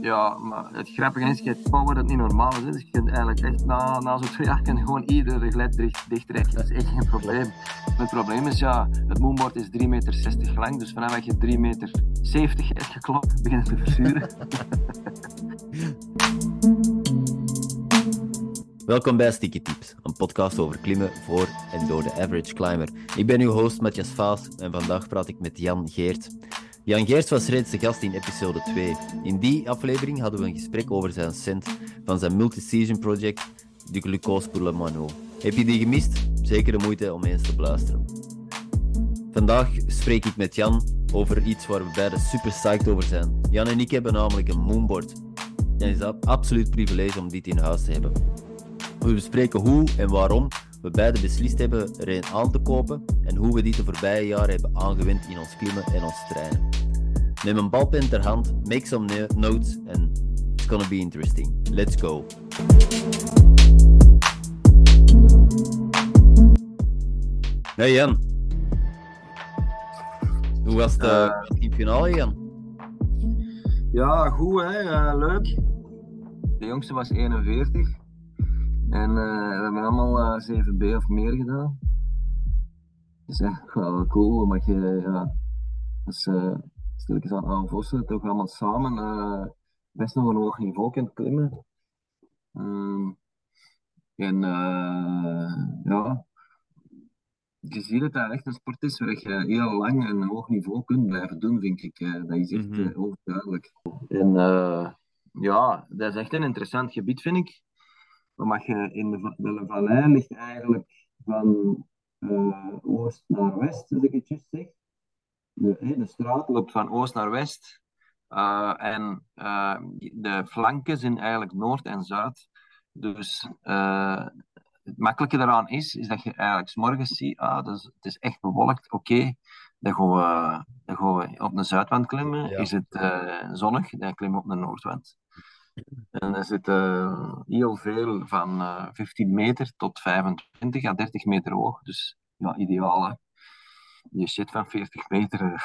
Ja, maar het grappige is, je power dat niet normaal is. Dus je kunt eigenlijk echt na, na zo'n twee jaar je gewoon iedere gled dicht, dichtrekken. Dat is echt geen probleem. Het probleem is, ja, het moonboard is 3,60 meter lang. Dus vanaf dat je 3,70 meter hebt geklopt, begint te verzuren. Welkom bij Sticky Tips, een podcast over klimmen voor door de average climber. Ik ben uw host Matthias Vaas en vandaag praat ik met Jan Geert. Jan Geert was reeds de gast in episode 2. In die aflevering hadden we een gesprek over zijn cent van zijn multi-season project, de Glucose pour le Mano. Heb je die gemist? Zeker de moeite om eens te beluisteren. Vandaag spreek ik met Jan over iets waar we beiden super psyched over zijn. Jan en ik hebben namelijk een moonboard. En het is absoluut privilege om dit in huis te hebben. We bespreken hoe en waarom we beiden beslist hebben er een aan te kopen en hoe we dit de voorbije jaren hebben aangewend in ons klimmen en ons trainen. Neem een balpen ter hand, make some no- notes en it's gonna be interesting. Let's go. Hey Jan. Hoe was Eh. uh, in finale Jan? Ja, goed hè, eh, leuk. De jongste was 41. En eh, we hebben allemaal eh, 7B of meer gedaan. Dus echt wel cool, omdat je, ja, als uh, stilletjes aan oude vossen, toch allemaal samen eh, best nog een hoog niveau kunt klimmen. Ehm, en eh, ja, je ziet dat dat echt een sport is waar je heel lang een hoog niveau kunt blijven doen, vind ik. Eh, dat is echt eh, overduidelijk. En eh, ja, dat is echt een interessant gebied, vind ik. Omdat je in de, de vallei ligt eigenlijk van eh, oost naar west, als ik het juist zeg. De, straat loopt van oost naar west. Eh, en eh, de flanken zijn eigenlijk noord en zuid. Dus het makkelijke daaraan is, is dat je eigenlijk 's morgens ziet, ah, dus, het is echt bewolkt, oké. Dan gaan we, dan gaan we op de zuidwand klimmen. Ja. Is het zonnig, dan klimmen we op de noordwand. En er zit eh, heel veel van eh 15 meter tot 25 à 30 meter hoog. Dus ja, ideaal hè. Je shit van 40 meter, eh,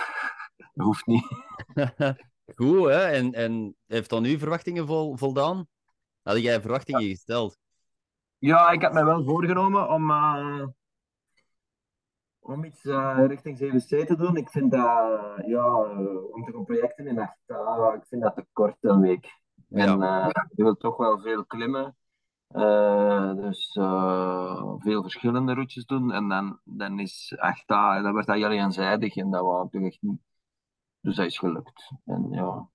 hoeft niet. Goed, hè? En, en heeft dan uw verwachtingen vol, voldaan? Had jij verwachtingen gesteld? Ja, ik heb mij wel voorgenomen om, eh, om iets eh, richting 7C te doen. Ik vind dat, eh, ja, eh, om te gaan projecten in 8 dagen, ik vind dat te kort een week. En eh, je wilt toch wel veel klimmen. Eh, dus eh, veel verschillende routes doen. En dan, dan is 8 dagen, dan wordt dat heel eenzijdig en dat wou ik toch echt niet. Dus dat is gelukt. En ja,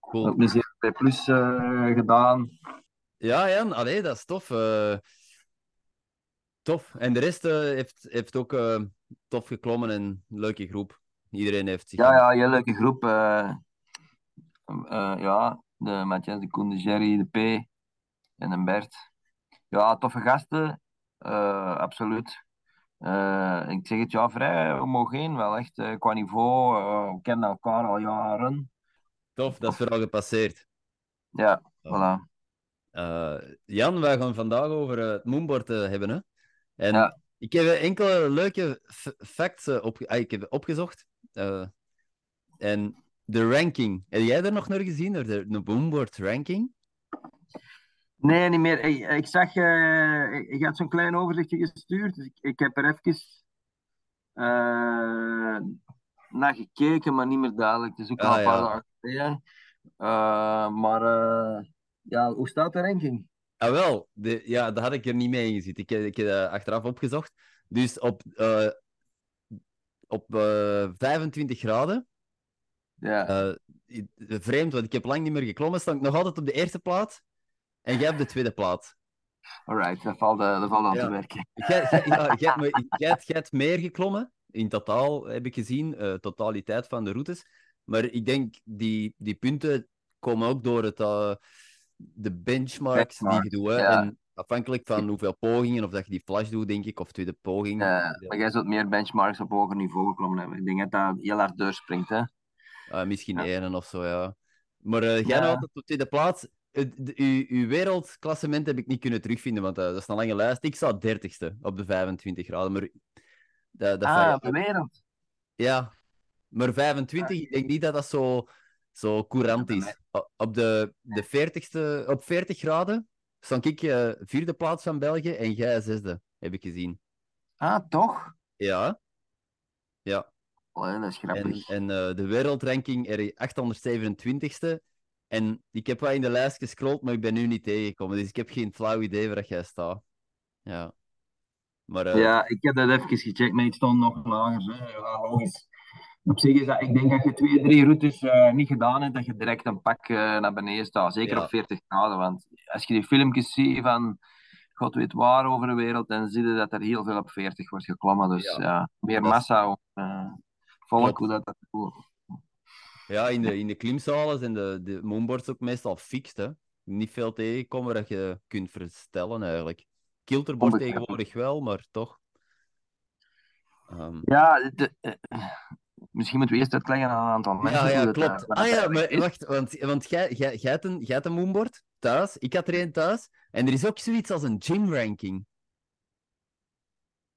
Cool. ook een 7 plus eh, gedaan. Ja, Jan, allee, dat is tof. tof. En de rest eh, heeft, heeft ook eh, tof geklommen en een leuke groep. Iedereen heeft zich... Ja, ja, heel leuke groep. eh eh, ja, de Matthias, de Koen, de Jerry, de P en de Bert. Ja, toffe gasten. eh, absoluut. Eh, ik zeg het ja, vrij homogeen wel echt. eh, qua niveau, we kennen elkaar al jaren. Tof, dat is vooral gepasseerd. Ja, voilà. Jan, wij gaan vandaag over het moonboard hebben. Hè? En Ja. ik heb enkele leuke facts op, ah, ik heb opgezocht. En de ranking. Heb jij er nog naar gezien? naar De, de moonboard ranking? Nee, niet meer. Ik, ik zag, eh je had zo'n klein overzichtje gestuurd. Dus ik, ik heb er even eh, naar gekeken, maar niet meer duidelijk. Het is ook al Ah, een paar ja. dagen geleden. Eh, maar ja, hoe staat de ranking? Ah, wel. De, ja, daar had ik er niet mee ingezet. Ik, heb- ik heb dat achteraf opgezocht. Dus op, op eh, 25 graden. Ja. eh, vreemd, want ik heb lang niet meer geklommen. Sta ik nog altijd op de eerste plaats. En jij op de tweede plaats. Alright, dat valt, eh, dat valt aan Ja. te werken. Jij, hebt meer geklommen. In totaal heb ik gezien, eh, totaliteit van de routes. Maar ik denk, die, die punten komen ook door het, de benchmarks die je doet. hè. ja. En afhankelijk van hoeveel pogingen, of dat je die flash doet, denk ik, of tweede poging. Maar jij zult meer benchmarks op hoger niveau geklommen hebben. Ik denk dat dat heel hard doorspringt. Hè? Ah, misschien Ja. één of zo, ja. Maar eh, jij Ja. nou altijd op tweede plaats. De- Uw, wereldklassement heb ik niet kunnen terugvinden, want eh, dat is een lange lijst. Ik sta dertigste op de 25 graden, maar dat, dat ah, op de wereld. Ja, maar 25, ik denk niet dat dat zo, zo courant is. Op, de, de 40ste, op 40 graden stond ik eh, vierde plaats van België en jij zesde, heb ik gezien. Ah, toch? Ja, ja. Oh, dat is En, grappig. en eh, de wereldranking er 827ste. En ik heb wel in de lijst gescrolld, maar ik ben nu niet tegengekomen. Dus ik heb geen flauw idee waar jij staat. Ja. Maar eh, Ja, ik heb dat even gecheckt, maar ik stond nog lager. Hè. Ja, logisch. Op zich is dat, ik denk dat je twee, drie routes eh, niet gedaan hebt, dat je direct een pak naar beneden staat. Zeker Ja. op 40 graden. Want als je die filmpjes ziet van god weet waar over de wereld, dan zie je dat er heel veel op 40 wordt geklommen. Dus Ja. meer massa, eh, hoe dat, ja, in de, in de klimzalen zijn de, de moonboards ook meestal fixed. Hè. Niet veel tegenkomen dat je kunt verstellen eigenlijk. Onbegrijpelijk. tegenwoordig wel, maar toch. Ehm, Ja, de- eh, misschien moeten we eerst uitleggen aan een aantal mensen. Ja, ja, dat, klopt. eh, Ah ja, maar wacht, want, want jij, jij, jij, hebt een, jij hebt een moonboard thuis. Ik had er een thuis. En er is ook zoiets als een gym ranking.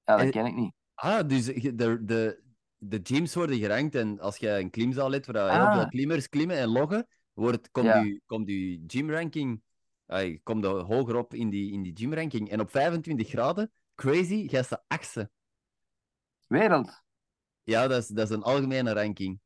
Ja, dat ken ik niet. Ah, dus de, de, de gyms worden gerankt en als jij een klimzaal hebt waar heel Ah. veel klimmers klimmen en loggen, wordt, komt, Ja. je, komt je gymranking ay, komt er hoger op in die, in die gymranking. En op 25 graden, crazy, jij staat achtste. Wereld. Ja, dat is, dat is een algemene ranking.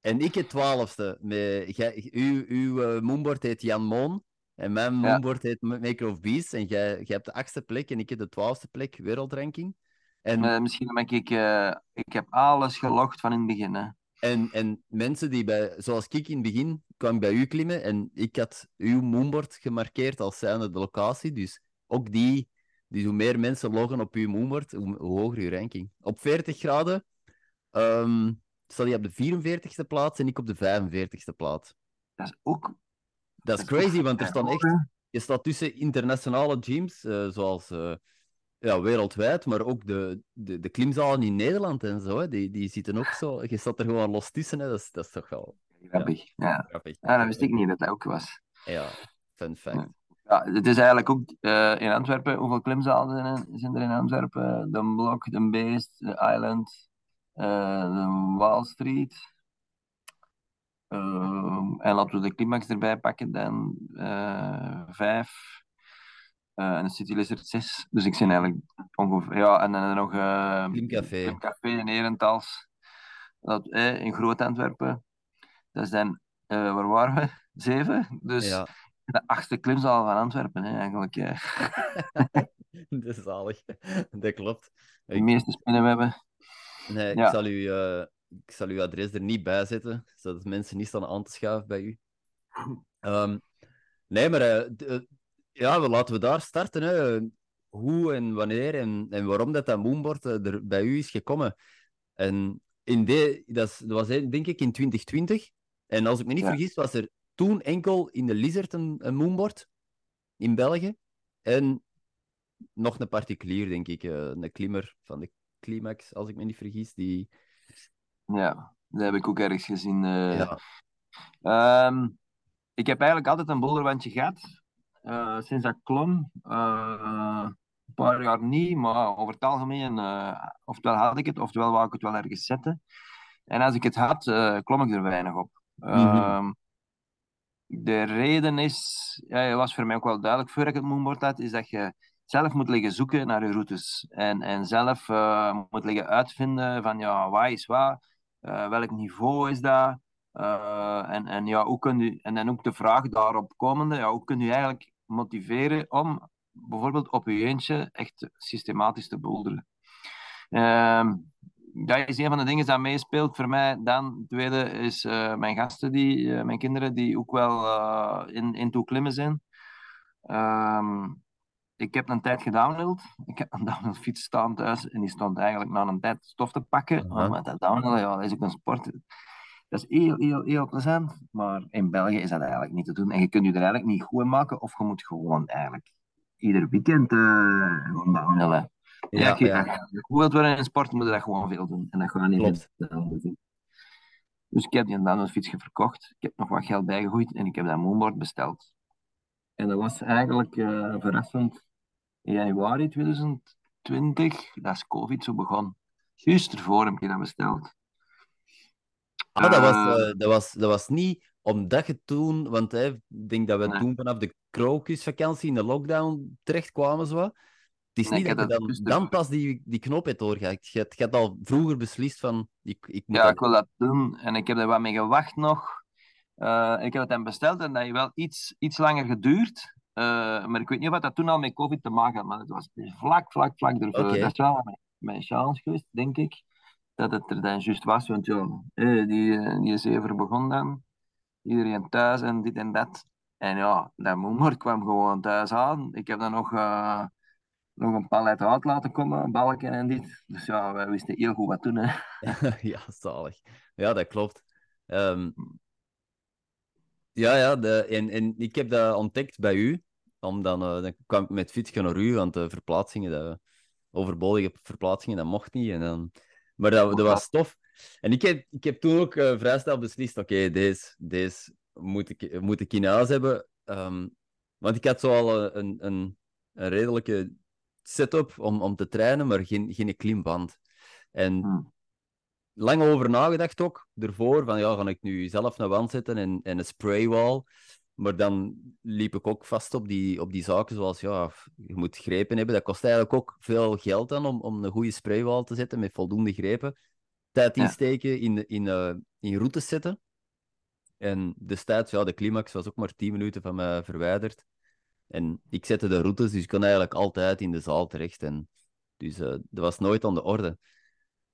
En ik het twaalfste. Met, uw uw eh, moonboard heet Jan Moon. En mijn moonboard heet Ma- Maker of Beasts. En jij, jij hebt de achtste plek en ik heb de twaalfste plek, wereldranking. En, Eh, misschien heb ik, eh, ik heb alles gelogd van in het begin. Hè. en, en mensen die bij, zoals ik in het begin, kwam ik bij u klimmen en ik had uw moonboard gemarkeerd als zijnde de locatie. Dus ook die, dus hoe meer mensen loggen op uw moonboard, hoe, hoe hoger uw ranking. Op 40 graden ehm staat hij op de 44ste plaats en ik op de 45ste plaats. Dat is ook. Dat is crazy, want er staan echt... Je staat tussen internationale gyms, eh, zoals ja, wereldwijd, maar ook de, de, de klimzalen in Nederland en zo. Hè, die, die zitten ook zo... Je staat er gewoon los tussen, hè, dat, is, dat is toch wel Grappig. Ja. grappig. ja, dat wist ik niet dat dat ook was. Ja, fun fact. Ja, het is eigenlijk ook eh, in Antwerpen. Hoeveel klimzalen zijn er, zijn er in Antwerpen? De Blok, de Beest, de Island, eh, de Wall Street. Ehm, en laten we de Climax erbij pakken, dan eh, vijf. Eh, en de City Lizard zes. Dus ik zijn eigenlijk ongeveer. Ja, en dan nog. Klimcafé. Klimcafé in Herentals. Dat, eh, in Groot-Antwerpen. Dat zijn. waar waren we? Zeven. Dus Ja, de achtste klimzaal van Antwerpen, hè, eigenlijk. eh. dat is zalig. Dat klopt. de meeste spinnenwebben. nee, Ja. ik, zal u, ik zal uw adres er niet bij zetten, zodat mensen niet staan aan te schuiven bij u. Ehm, nee, maar ja, we, laten we daar starten. Hè. Hoe en wanneer en, en waarom dat, dat moonboard eh, er bij u is gekomen. En in de, dat, is- dat was denk ik in 2020. En als ik me niet Ja. vergis, was er toen enkel in de Lizard een, een moonboard in België. En nog een particulier, denk ik. eh, een klimmer van de Climax, als ik me niet vergis. Die, Ja, dat heb ik ook ergens gezien. eh. ja, Ehm, ik heb eigenlijk altijd een boulderwandje gehad. Eh, sinds dat ik klom. Eh, een paar jaar niet, maar over het algemeen, oftewel had ik het, oftewel wou ik het wel ergens zetten. En als ik het had, klom ik er weinig op. Ehm, de reden is, ja, het was voor mij ook wel duidelijk voor ik het moonboard had, is dat je zelf moet liggen zoeken naar je routes. En, en zelf moet liggen uitvinden van, ja, wat is wat? Eh, welk niveau is dat? En, en, ja, hoe kun je, en dan ook de vraag daarop komende, ja, hoe kun je eigenlijk motiveren om bijvoorbeeld op je eentje echt systematisch te boulderen? Ehm, dat is een van de dingen dat meespeelt voor mij. Dan, tweede is eh, mijn gasten, die, eh, mijn kinderen, die ook wel eh, in, in toe klimmen zijn. Ehm, ik heb een tijd gedownhild. Ik heb een downhillfiets staan thuis en die stond eigenlijk na een tijd stof te pakken. Aha. Want dat downhillen, ja, dat is ook een sport. Dat is heel, heel, heel plezant. Maar in België is dat eigenlijk niet te doen. En je kunt je er eigenlijk niet goed in maken. Of je moet gewoon eigenlijk ieder weekend eh gewoon downhillen. Ja, je ja. als je goed wilt worden in sport, moet je dat gewoon veel doen. En dat gaat niet downhillen. Dus ik heb die downhillfiets verkocht. Ik heb nog wat geld bijgegooid en ik heb dat moonboard besteld. En dat was eigenlijk eh, verrassend. In januari 2020, dat is COVID zo begon. Juist ervoor heb ik dat besteld. Ah, dat was, Eh, eh, dat, was, dat was niet omdat je toen, want hè, ik denk dat we Nee. toen vanaf de krokusvakantie in de lockdown terecht kwamen. Zo. wat. Het is Nee, niet dat je dan, dus dan pas die, die knop hebt doorgehakt. Je, hebt- je had al vroeger beslist van, ik, ik moet Ja, dat... ik wil dat doen. En ik heb er wat mee gewacht nog. Eh, ik heb het hem besteld en dat heeft wel iets, iets langer geduurd. Eh, maar ik weet niet of dat toen al met COVID te maken had. Maar het was vlak, vlak, vlak ervoor. Dat is wel mijn, mijn chance geweest, denk ik. Dat het er dan juist was. Want ja, die, die zever begon dan. Iedereen thuis en dit en dat. En ja, dat moeder kwam gewoon thuis aan. Ik heb dan nog, eh, nog een palet uit laten komen, balken en dit. Dus ja, wij wisten heel goed wat doen. Ja, zalig. Ja, dat klopt. Ehm, ja, ja, de, en, en ik heb dat ontdekt bij u. Om dan, eh, dan kwam ik met fietsje naar u, want de verplaatsingen, de overbodige verplaatsingen, dat mocht niet. En dan, maar dat, dat was tof. En ik heb, ik heb toen ook eh, vrij snel beslist, oké, deze, deze moet ik, moet ik in huis hebben. Ehm, want ik had zo al een, een, een, een redelijke setup om, om te trainen, maar geen, geen klimband. En Hmm. lang over nagedacht ook, ervoor, van ja, ga ik nu zelf een wand zetten en, en een spraywall. Maar dan liep ik ook vast op die, op die zaken zoals, ja, je moet grepen hebben. Dat kost eigenlijk ook veel geld dan om, om een goede spraywall te zetten met voldoende grepen. Tijd insteken, in, in, eh, in routes zetten. En destijds, ja, de climax was ook maar 10 minuten van mij verwijderd. En ik zette de routes, dus ik kon eigenlijk altijd in de zaal terecht. En dus eh, dat was nooit aan de orde.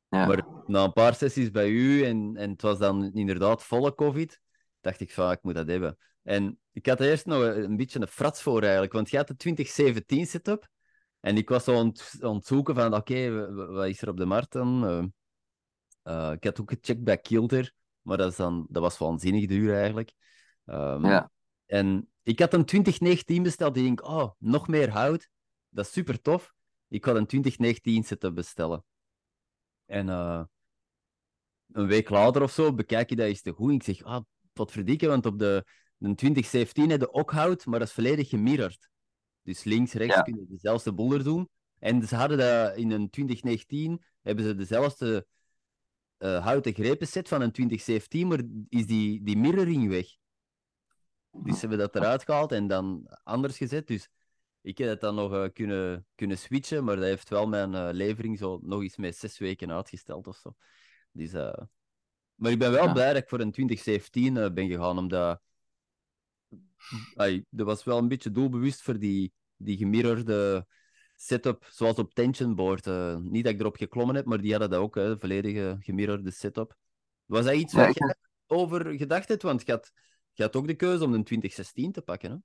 Ja. Maar na een paar sessies bij u en, en het was dan inderdaad volle COVID, dacht ik van, ik moet dat hebben. En ik had eerst nog een beetje een frats voor eigenlijk, want je had de 2017 setup. En ik was zo aan het, zoeken van, oké, wat is er op de markt dan? Eh, eh, ik had ook gecheckt bij Kilter, maar dat, is dan, dat was waanzinnig duur eigenlijk. Ehm, Ja. En ik had een 2019 besteld, die denk, oh, nog meer hout. Dat is super tof. Ik ga een 2019 setup bestellen. En eh, een week later of zo bekijk je dat eens te goed. Ik zeg, ah, wat verdikken, want op de, de 2017 heb je ook hout, maar dat is volledig gemirrord. Dus links, rechts Ja. kun je dezelfde boel doen. En ze hadden dat in een 2019, hebben ze dezelfde eh, houten grepenset van een 2017, maar is die, die mirroring weg. Dus ze hebben dat eruit gehaald en dan anders gezet. Dus ik heb het dan nog eh, kunnen, kunnen switchen, maar dat heeft wel mijn eh, levering zo nog eens met zes weken uitgesteld of zo. Dus, Maar ik ben wel Ja. blij dat ik voor een 2017 eh, ben gegaan, omdat ai, dat was wel een beetje doelbewust voor die, die gemirrorde setup, zoals op Tension Board. eh, niet dat ik erop geklommen heb, maar die hadden dat ook, hè, volledige gemirrorde setup. Was dat iets ik- je over gedacht hebt? Want je had, je had ook de keuze om een 2016 te pakken, hè?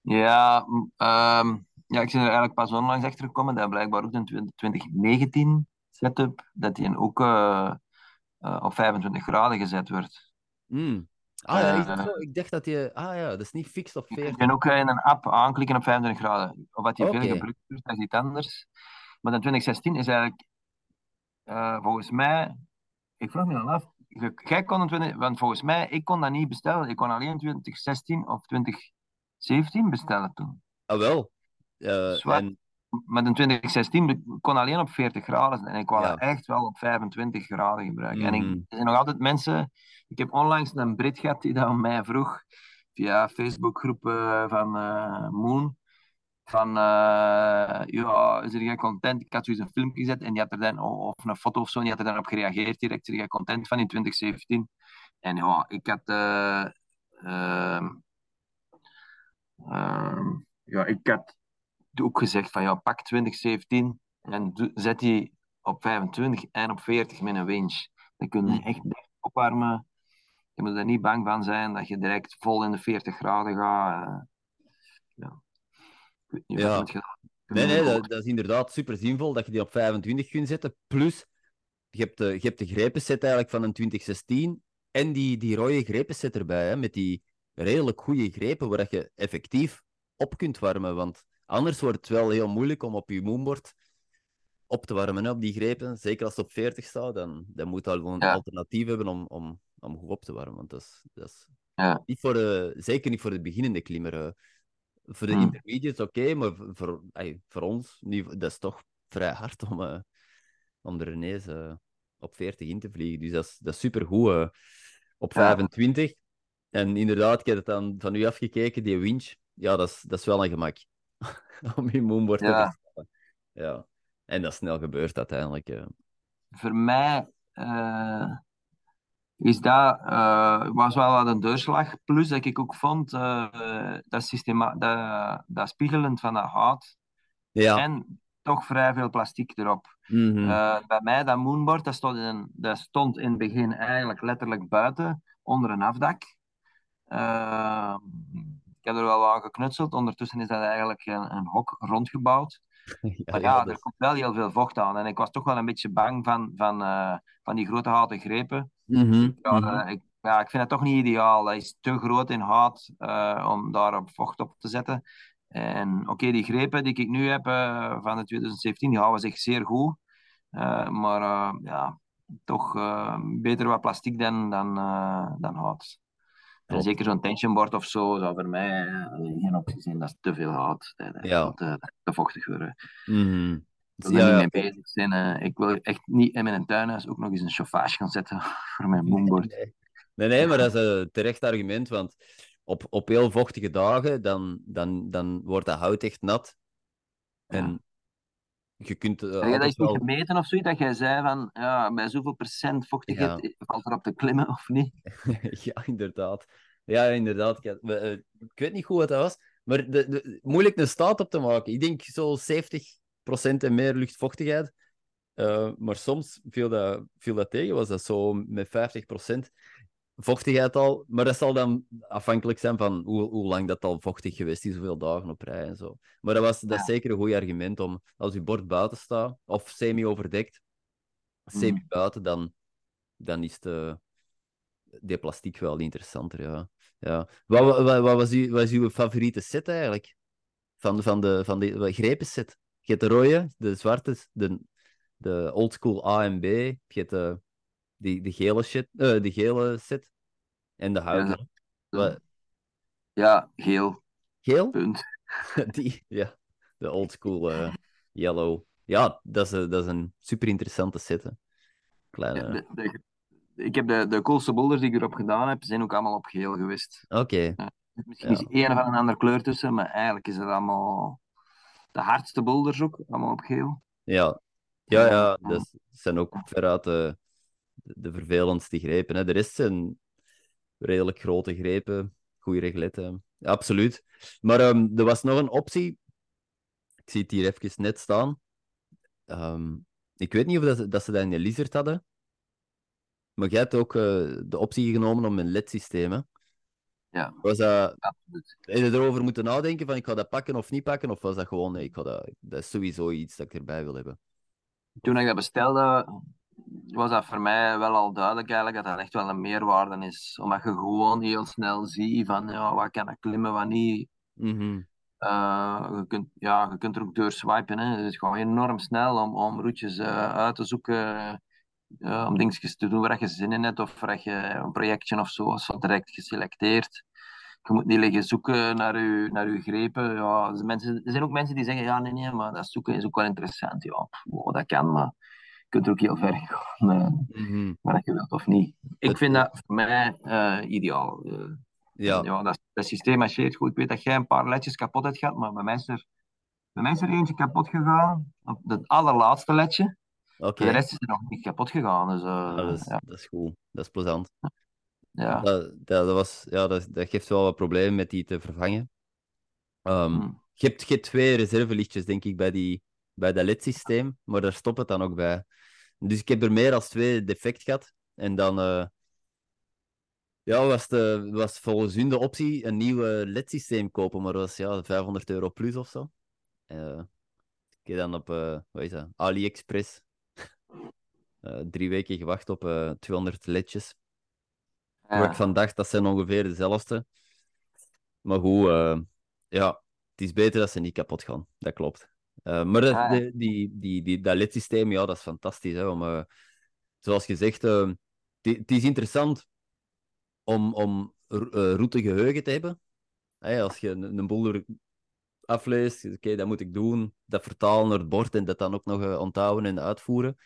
Ja, ehm, ja, ik ben er eigenlijk pas onlangs achter gekomen dat blijkbaar ook de 2019 setup, dat die ook eh, eh, op 25 graden gezet wordt. Mm. Ah ja, is dat Eh, zo? Ik dacht dat je... Ah ja, dat is niet fixed op Je 40. kunt ook in een app aanklikken op 25 graden. Of wat Oké. veel gebruikt wordt, dat is iets anders. Maar de 2016 is eigenlijk, eh, volgens mij, ik vraag me dan af, je- jij kon een 20, want volgens mij, ik kon dat niet bestellen. Ik kon alleen 2016 of 2017 bestellen toen. Ah wel. Eh, Zwart. en, Met een 2016 be- kon alleen op 40 graden zijn. En ik wou Ja. echt wel op 25 graden gebruiken. En ik, Mhm. er zijn nog altijd mensen. Ik heb onlangs een Brit gehad die dat aan mij vroeg. Via Facebookgroepen van eh, Moon. Van eh, ja, is er geen content? Ik had zoiets een filmpje gezet en die had er dan, of een foto of zo, en die had er dan op gereageerd direct. Is er geen content van in 2017? En ja, ik had. ehm, ja, ik had ook gezegd van ja, pak 2017 en zet die op 25 en op 40 met een winch. Dan kun je echt opwarmen. Je moet er niet bang van zijn dat je direct vol in de 40 graden gaat. eh. ja. Ik weet Ja. nee, nee, dat, dat is inderdaad super zinvol dat je die op 25 kunt zetten. Plus, je hebt de, je hebt de grepenset eigenlijk van een 2016 en die, die rode grepenset erbij, hè, met die redelijk goede grepen waar dat je effectief op kunt warmen. Want anders wordt het wel heel moeilijk om op je moonboard op te warmen op die grepen. Zeker als het op 40 staat, dan, dan moet je al gewoon een alternatief hebben om, om, om goed op te warmen. Want dat is, dat is Ja. niet voor de, zeker niet voor de beginnende klimmer. Voor de Hmm. intermediates oké, maar voor, voor, ons, dat is toch vrij hard om, eh, om er ineens eh, op 40 in te vliegen. Dus dat is, dat is supergoed. op Ja. 25. En inderdaad, ik heb het dan van u afgekeken, die winch. Ja, dat is, dat is wel een gemak. Om je moonboard te Ja. verstellen. Ja. En dat snel gebeurd uiteindelijk. Voor mij eh, is dat, eh, was wel wat een doorslag. Plus dat ik ook vond eh, dat, systema dat, dat spiegelend van dat hout Ja. en toch vrij veel plastic erop. Mhm. Bij mij, dat moonboard, dat stond, in, dat stond in het begin eigenlijk letterlijk buiten, onder een afdak. Eh, ik heb er wel aan geknutseld. Ondertussen is dat eigenlijk een, een hok rondgebouwd. ja, Maar ja, ja, er komt wel heel veel vocht aan. En ik was toch wel een beetje bang van, van, eh, van die grote houten grepen. Mhm, Ja, mhm. eh, ik, ja, ik vind dat toch niet ideaal. Dat is te groot in hout eh, om daar op vocht op te zetten. En oké, die grepen die ik nu heb van de 2017, die houden zich zeer goed. Maar ja, toch beter wat plastic dan, dan, dan hout. En zeker zo'n tensionboard of zo zou voor mij eh, geen optie zijn. Dat is te veel hout. Dat, Ja. te, te vochtig worden. Mhm. Ik wil Ja, ja. niet mee bezig zijn. eh. ik wil echt niet in mijn tuinhuis ook nog eens een chauffage gaan zetten voor mijn moonboard. Nee, nee, nee, maar dat is een terecht argument, want op, op heel vochtige dagen, dan, dan, dan wordt dat hout echt nat. En je kunt eh, Heb je dat eens niet wel... gemeten of zoiets? Dat jij zei van, ja, bij zoveel procent vochtigheid valt erop te klimmen of niet? Ja, inderdaad. Ja, inderdaad. Ik, eh, ik weet niet goed wat dat was, maar de, de, moeilijk een staat op te maken. Ik denk zo 70% en meer luchtvochtigheid. Eh, maar soms viel dat, viel dat tegen, was dat zo met 50% vochtigheid al. Maar dat zal dan afhankelijk zijn van hoe, hoe lang dat al vochtig geweest is, hoeveel dagen op rij en zo. Maar dat, was, dat is zeker een goed argument om, als je bord buiten staat, of semi-overdekt, semi-buiten, dan, dan is de, die plastiek wel interessanter, ja. ja. Wat, wat, wat, was, uw, wat is uw favoriete set eigenlijk? Van, van de, van de grepenset? Je hebt de rode, de zwarte, de, de oldschool A en B. Je hebt de, die, de, gele shit, eh, de gele set. En de. Wat, Ja, geel, geel? punt. Die, ja. De oldschool eh yellow. Ja, dat is, een- dat is een super interessante set. hè. Kleine... De, de- ik heb de, de coolste boulders die ik erop gedaan heb, zijn ook allemaal op geel geweest. Oké. Misschien Ja. is één of een andere kleur tussen, maar eigenlijk is het allemaal de hardste boulders ook, allemaal op geel. Ja, ja, ja dat zijn ook veruit de, de vervelendste grepen. Hè. De rest zijn redelijk grote grepen, goede regletten. Ja, absoluut. Maar ehm, er was nog een optie. Ik zie het hier even net staan. Ehm, ik weet niet of dat ze, dat ze dat in de Lizard hadden. Maar jij hebt ook eh, de optie genomen om een LED-systeem. hè? Ja. Was dat, Absoluut. heb je erover moeten nadenken van ik ga dat pakken of niet pakken? Of was dat gewoon, nee, ik ga dat, dat is sowieso iets dat ik erbij wil hebben? Toen ik dat bestelde, was dat voor mij wel al duidelijk eigenlijk dat dat echt wel een meerwaarde is. Omdat je gewoon heel snel ziet van ja, wat kan ik klimmen, wat niet. Mhm. Eh, je, kunt, ja, je kunt er ook door swipen. Hè. Het is gewoon enorm snel om, om routes eh, uit te zoeken. eh, om dingetjes te doen waar je zin in hebt. Of waar je een projectje of zo is al direct geselecteerd. Je moet niet liggen zoeken naar je, naar je grepen. Ja, er, zijn mensen, er zijn ook mensen die zeggen, ja nee, nee, maar dat zoeken is ook wel interessant. Ja, wow, dat kan, maar kunt er ook heel ver gaan. eh, Mhm. maar dat je wilt of niet. Ik vind dat voor mij eh, ideaal. Eh, Ja, ja, dat, dat systeem marcheert goed. Ik weet dat jij een paar ledjes kapot hebt gehad, maar bij mij is er, bij mij is er eentje kapot gegaan. Op het allerlaatste ledje. oké. De rest is er nog niet kapot gegaan. Dus, Ja, dat, is, ja, dat is goed. Dat is plezant. ja. Dat, dat, was, ja, dat, dat geeft wel wat problemen met die te vervangen. Ehm, Hm. je, hebt, je hebt twee reservelichtjes, denk ik, bij, die, bij dat LED-systeem, maar daar stopt het dan ook bij. Dus ik heb er meer dan twee defect gehad. En dan eh, ja, was, de, was volgens hun de optie een nieuw eh, LED-systeem kopen, maar dat was ja, 500 euro plus of zo. Eh, ik heb dan op wat is dat? AliExpress drie weken gewacht op eh 200 ledjes. Waar ik van dacht, dat zijn ongeveer dezelfde. Maar goed, ja, het is beter dat ze niet kapot gaan. Dat klopt. Eh, maar dat, Ah, ja. die, die, die, dat LED-systeem, ja, dat is fantastisch. Hè, om, eh, zoals gezegd, eh, het is interessant om, om eh, routegeheugen te hebben. Hè, als je een, een boel afleest, oké, dat moet ik doen. Dat vertalen naar het bord en dat dan ook nog onthouden en uitvoeren.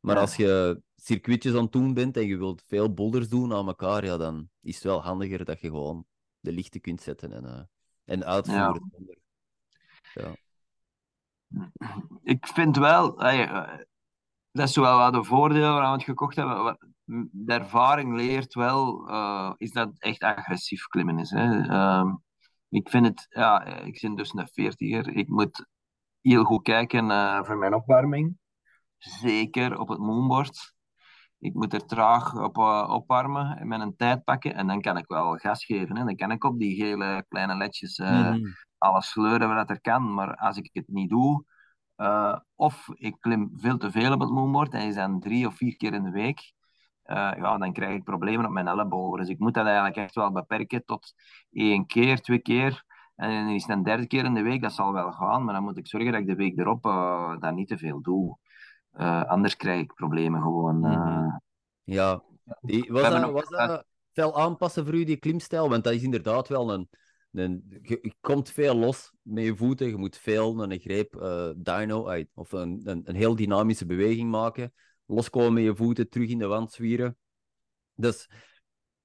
Maar Ja. als je circuitjes aan het doen bent en je wilt veel boulders doen aan elkaar, ja, dan is het wel handiger dat je gewoon de lichten kunt zetten en, en uitvoeren. Ja. Ik vind wel, eh, dat is wel wat de voordelen we het gekocht hebben. De ervaring leert wel, eh, is dat echt agressief klimmen is. Hè. Ehm, ik vind het, ja, ik ben dus een veertiger. Ik moet heel goed kijken eh, voor mijn opwarming. Zeker op het moonboard. Ik moet er traag op eh, opwarmen en een tijd pakken. En dan kan ik wel gas geven. Hè. Dan kan ik op die gele kleine ledjes eh, Mhm. Alles sleuren wat er kan. Maar als ik het niet doe, eh, of ik klim veel te veel op het moonboard en is dan drie of vier keer in de week, eh, ja, dan krijg ik problemen op mijn ellebogen. Dus ik moet dat eigenlijk echt wel beperken tot één keer, twee keer. En dan is het een derde keer in de week, dat zal wel gaan. Maar dan moet ik zorgen dat ik de week erop eh dat niet te veel doe. Anders krijg ik problemen gewoon. Mhm. Ja, die, was, dat, was dat fel aanpassen voor u, die klimstijl? Want dat is inderdaad wel een... je, komt veel los met je voeten, je moet veel een greep eh dyno uit, of een, een, heel dynamische beweging maken, loskomen met je voeten, terug in de wand zwieren. Dus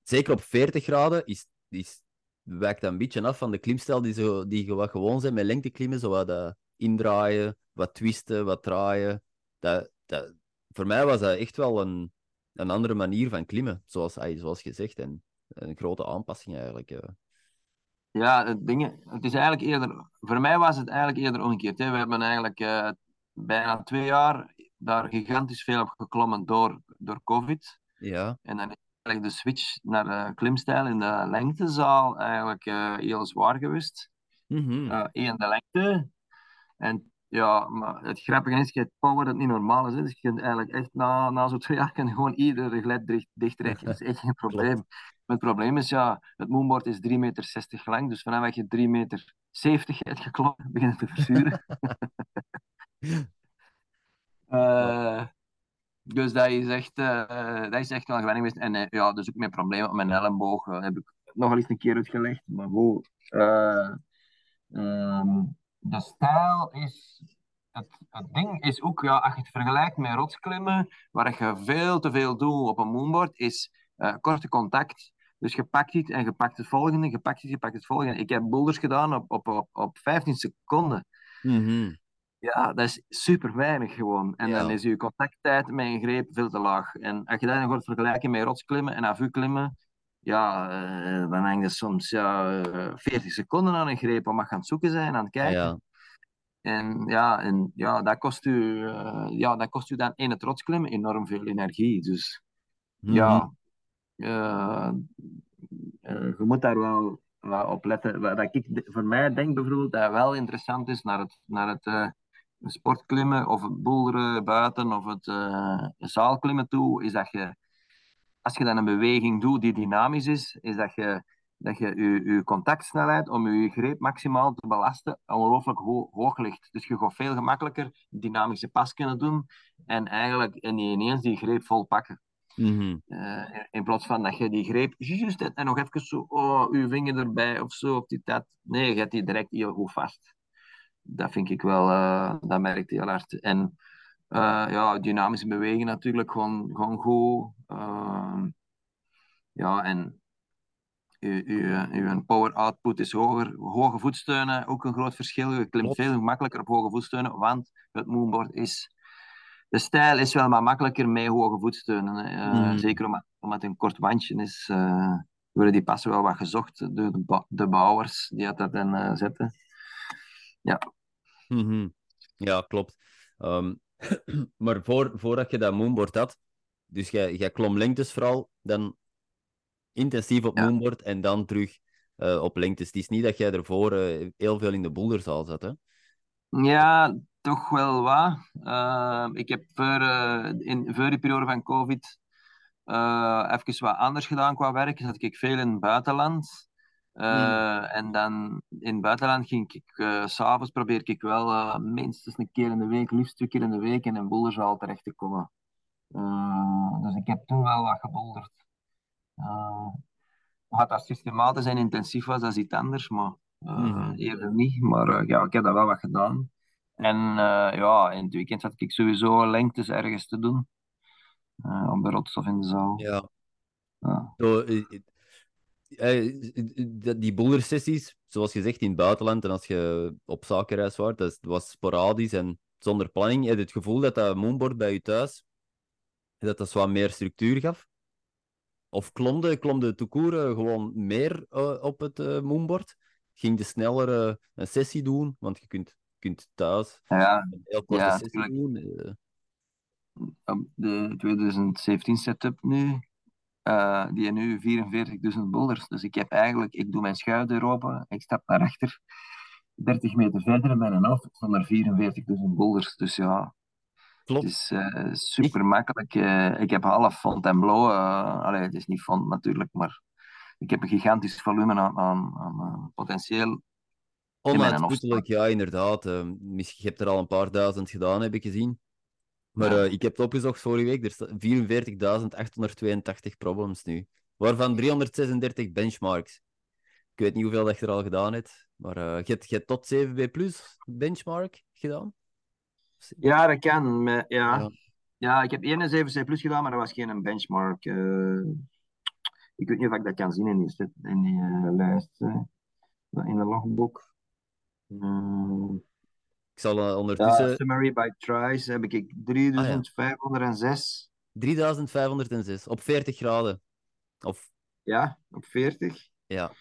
zeker op 40 graden is, is, wijkt dat een beetje af van de klimstijl die, zo, die wat gewoon zijn met lengteklimmen, zo wat eh, indraaien, wat twisten, wat draaien. Dat, dat, voor mij was dat echt wel een, een andere manier van klimmen, zoals, zoals gezegd. En een grote aanpassing eigenlijk. eh. Ja, het, ding, het is eigenlijk eerder, voor mij was het eigenlijk eerder omgekeerd. Hè. We hebben eigenlijk eh, bijna twee jaar daar gigantisch veel op geklommen door, door COVID. Ja. En dan is eigenlijk de switch naar de klimstijl in de lengtezaal eigenlijk eh, heel zwaar geweest. Mhm. Eh één, de lengte. En ja, maar het grappige is, je power dat niet normaal is. Hè. Dus je kunt eigenlijk echt na, na zo'n twee jaar kan gewoon iedere gled dicht, dichttrekken. Dat is echt geen probleem. Maar het probleem is, ja, het moonboard is 3,60 meter lang. Dus vanaf dat je 3,70 meter hebt geklommen, begint het te verzuren. Eh, dus dat is echt, eh, dat is echt wel gewenning geweest. En eh, ja, dus ook mijn probleem op mijn elleboog heb ik nog eens een keer uitgelegd. Maar eh, ehm, de stijl is... Het, het ding is ook, ja, als je het vergelijkt met rotsklimmen, waar je veel te veel doet op een moonboard, is eh, korte contact. Dus je pakt iets en je pakt het volgende, je pakt iets, je pakt het volgende. Ik heb boulders gedaan op, op, op, op 15 seconden. Mhm. Ja, dat is super weinig gewoon. En Ja. dan is je contacttijd met een greep veel te laag. En als je dat dan gaat vergelijken met rotsklimmen en avu-klimmen, ja, eh, dan hang je soms ja, eh, 40 seconden aan een greep om aan het zoeken zijn, aan het kijken. Ja. En ja, en, ja, dat, kost u, eh, ja, dat kost u dan in het rotsklimmen enorm veel energie. Dus Mhm. ja, eh, eh, je moet daar wel, wel op letten. Wat ik voor mij denk bijvoorbeeld dat wel interessant is naar het, naar het eh, sportklimmen of het boulderen buiten of het eh, zaalklimmen toe, is dat je, als je dan een beweging doet die dynamisch is, is dat je dat je je, contactsnelheid om je greep maximaal te belasten ongelooflijk ho hoog ligt. Dus je gaat veel gemakkelijker dynamische pas kunnen doen en eigenlijk ineens die greep vol pakken. Mhm. Eh, in- in plaats van dat je die greep juist hebt en nog even zo, oh, je vinger erbij of zo, of die dat. Nee, je hebt die direct heel goed vast. Dat vind ik wel, eh, dat merkt heel hard. En eh, ja, dynamische beweging natuurlijk gewoon, gewoon goed. Ehm, ja, en uw, uw, uw power output is hoger. Hoge voetsteunen, ook een groot verschil. Je klimt Klopt. veel gemakkelijker op hoge voetsteunen, want het moonboard is... De stijl is wel maar makkelijker met hoge voetsteunen. Eh, Mhm. Zeker omdat, omdat het een kort wandje is, eh, worden die passen wel wat gezocht door de, de bouwers die dat dan eh, zetten. Mhm. Ja, klopt. Ehm, maar voor, voordat je dat moonboard had, dus jij, jij klom lengtes vooral, dan intensief op Ja. moonboard en dan terug op lengtes. Het is niet dat jij ervoor heel veel in de boulderzaal zat, hè? Ja, toch wel wat. Eh, ik heb voor, eh, in, voor die periode van COVID eh even wat anders gedaan qua werk. Zat ik veel in het buitenland. Eh, En dan in het buitenland ging ik, s s'avonds probeer ik wel minstens een keer in de week, liefst twee keer in de week, in een boulderzaal terecht te komen. Dus ik heb toen wel wat gebolderd. Wat dat systematisch en intensief was, dat is iets anders, maar Mhm. eerder niet. Maar ja, ik heb dat wel wat gedaan. En eh, ja, in het weekend had ik sowieso lengtes ergens te doen. eh, op de rots of in de zaal. Ja. Ja. Zo, eh, die- bouldersessies, zoals gezegd, in het buitenland en als je op zakenreis was, dat was sporadisch en zonder planning. Heb je het gevoel dat dat moonboard bij je thuis, dat dat wat meer structuur gaf? Of klomde, klomde eh, gewoon meer op het moonboard? Ging je sneller een sessie doen? Want je kunt, kunt thuis Ja, een heel korte Ja, sessie tuurlijk. doen. eh. de 2017 setup nu, eh, die nu 44.000 boulders. Dus ik heb eigenlijk, ik doe mijn schuifdeur open, ik stap naar achter, 30 meter verder en ben af, zonder 44.000 boulders. Dus ja, het is eh, super makkelijk. Ik heb half Fontainebleau, eh allee, het is niet font natuurlijk, maar ik heb een gigantisch volume aan, aan, aan potentieel. Onuitputtelijk, ja, inderdaad. Eh, misschien, je hebt er al een paar duizend gedaan, heb ik gezien. Maar Ja. eh, ik heb het opgezocht vorige week. Er staan 44.882 problems nu. Waarvan 336 benchmarks. Ik weet niet hoeveel dat je er al gedaan hebt. Maar eh, je, hebt, je hebt tot 7B plus benchmark gedaan? Ja, dat kan. maar ja. Ja. Ja, ik heb 71C plus gedaan, maar dat was geen benchmark. ik weet niet of ik dat kan zien in die, in die lijst, in de logbook. Eh, Ik zal eh, ja, ondertussen... summary by tries heb ik 3506. 3506 op 40 graden. Of Ja, op 40. ja,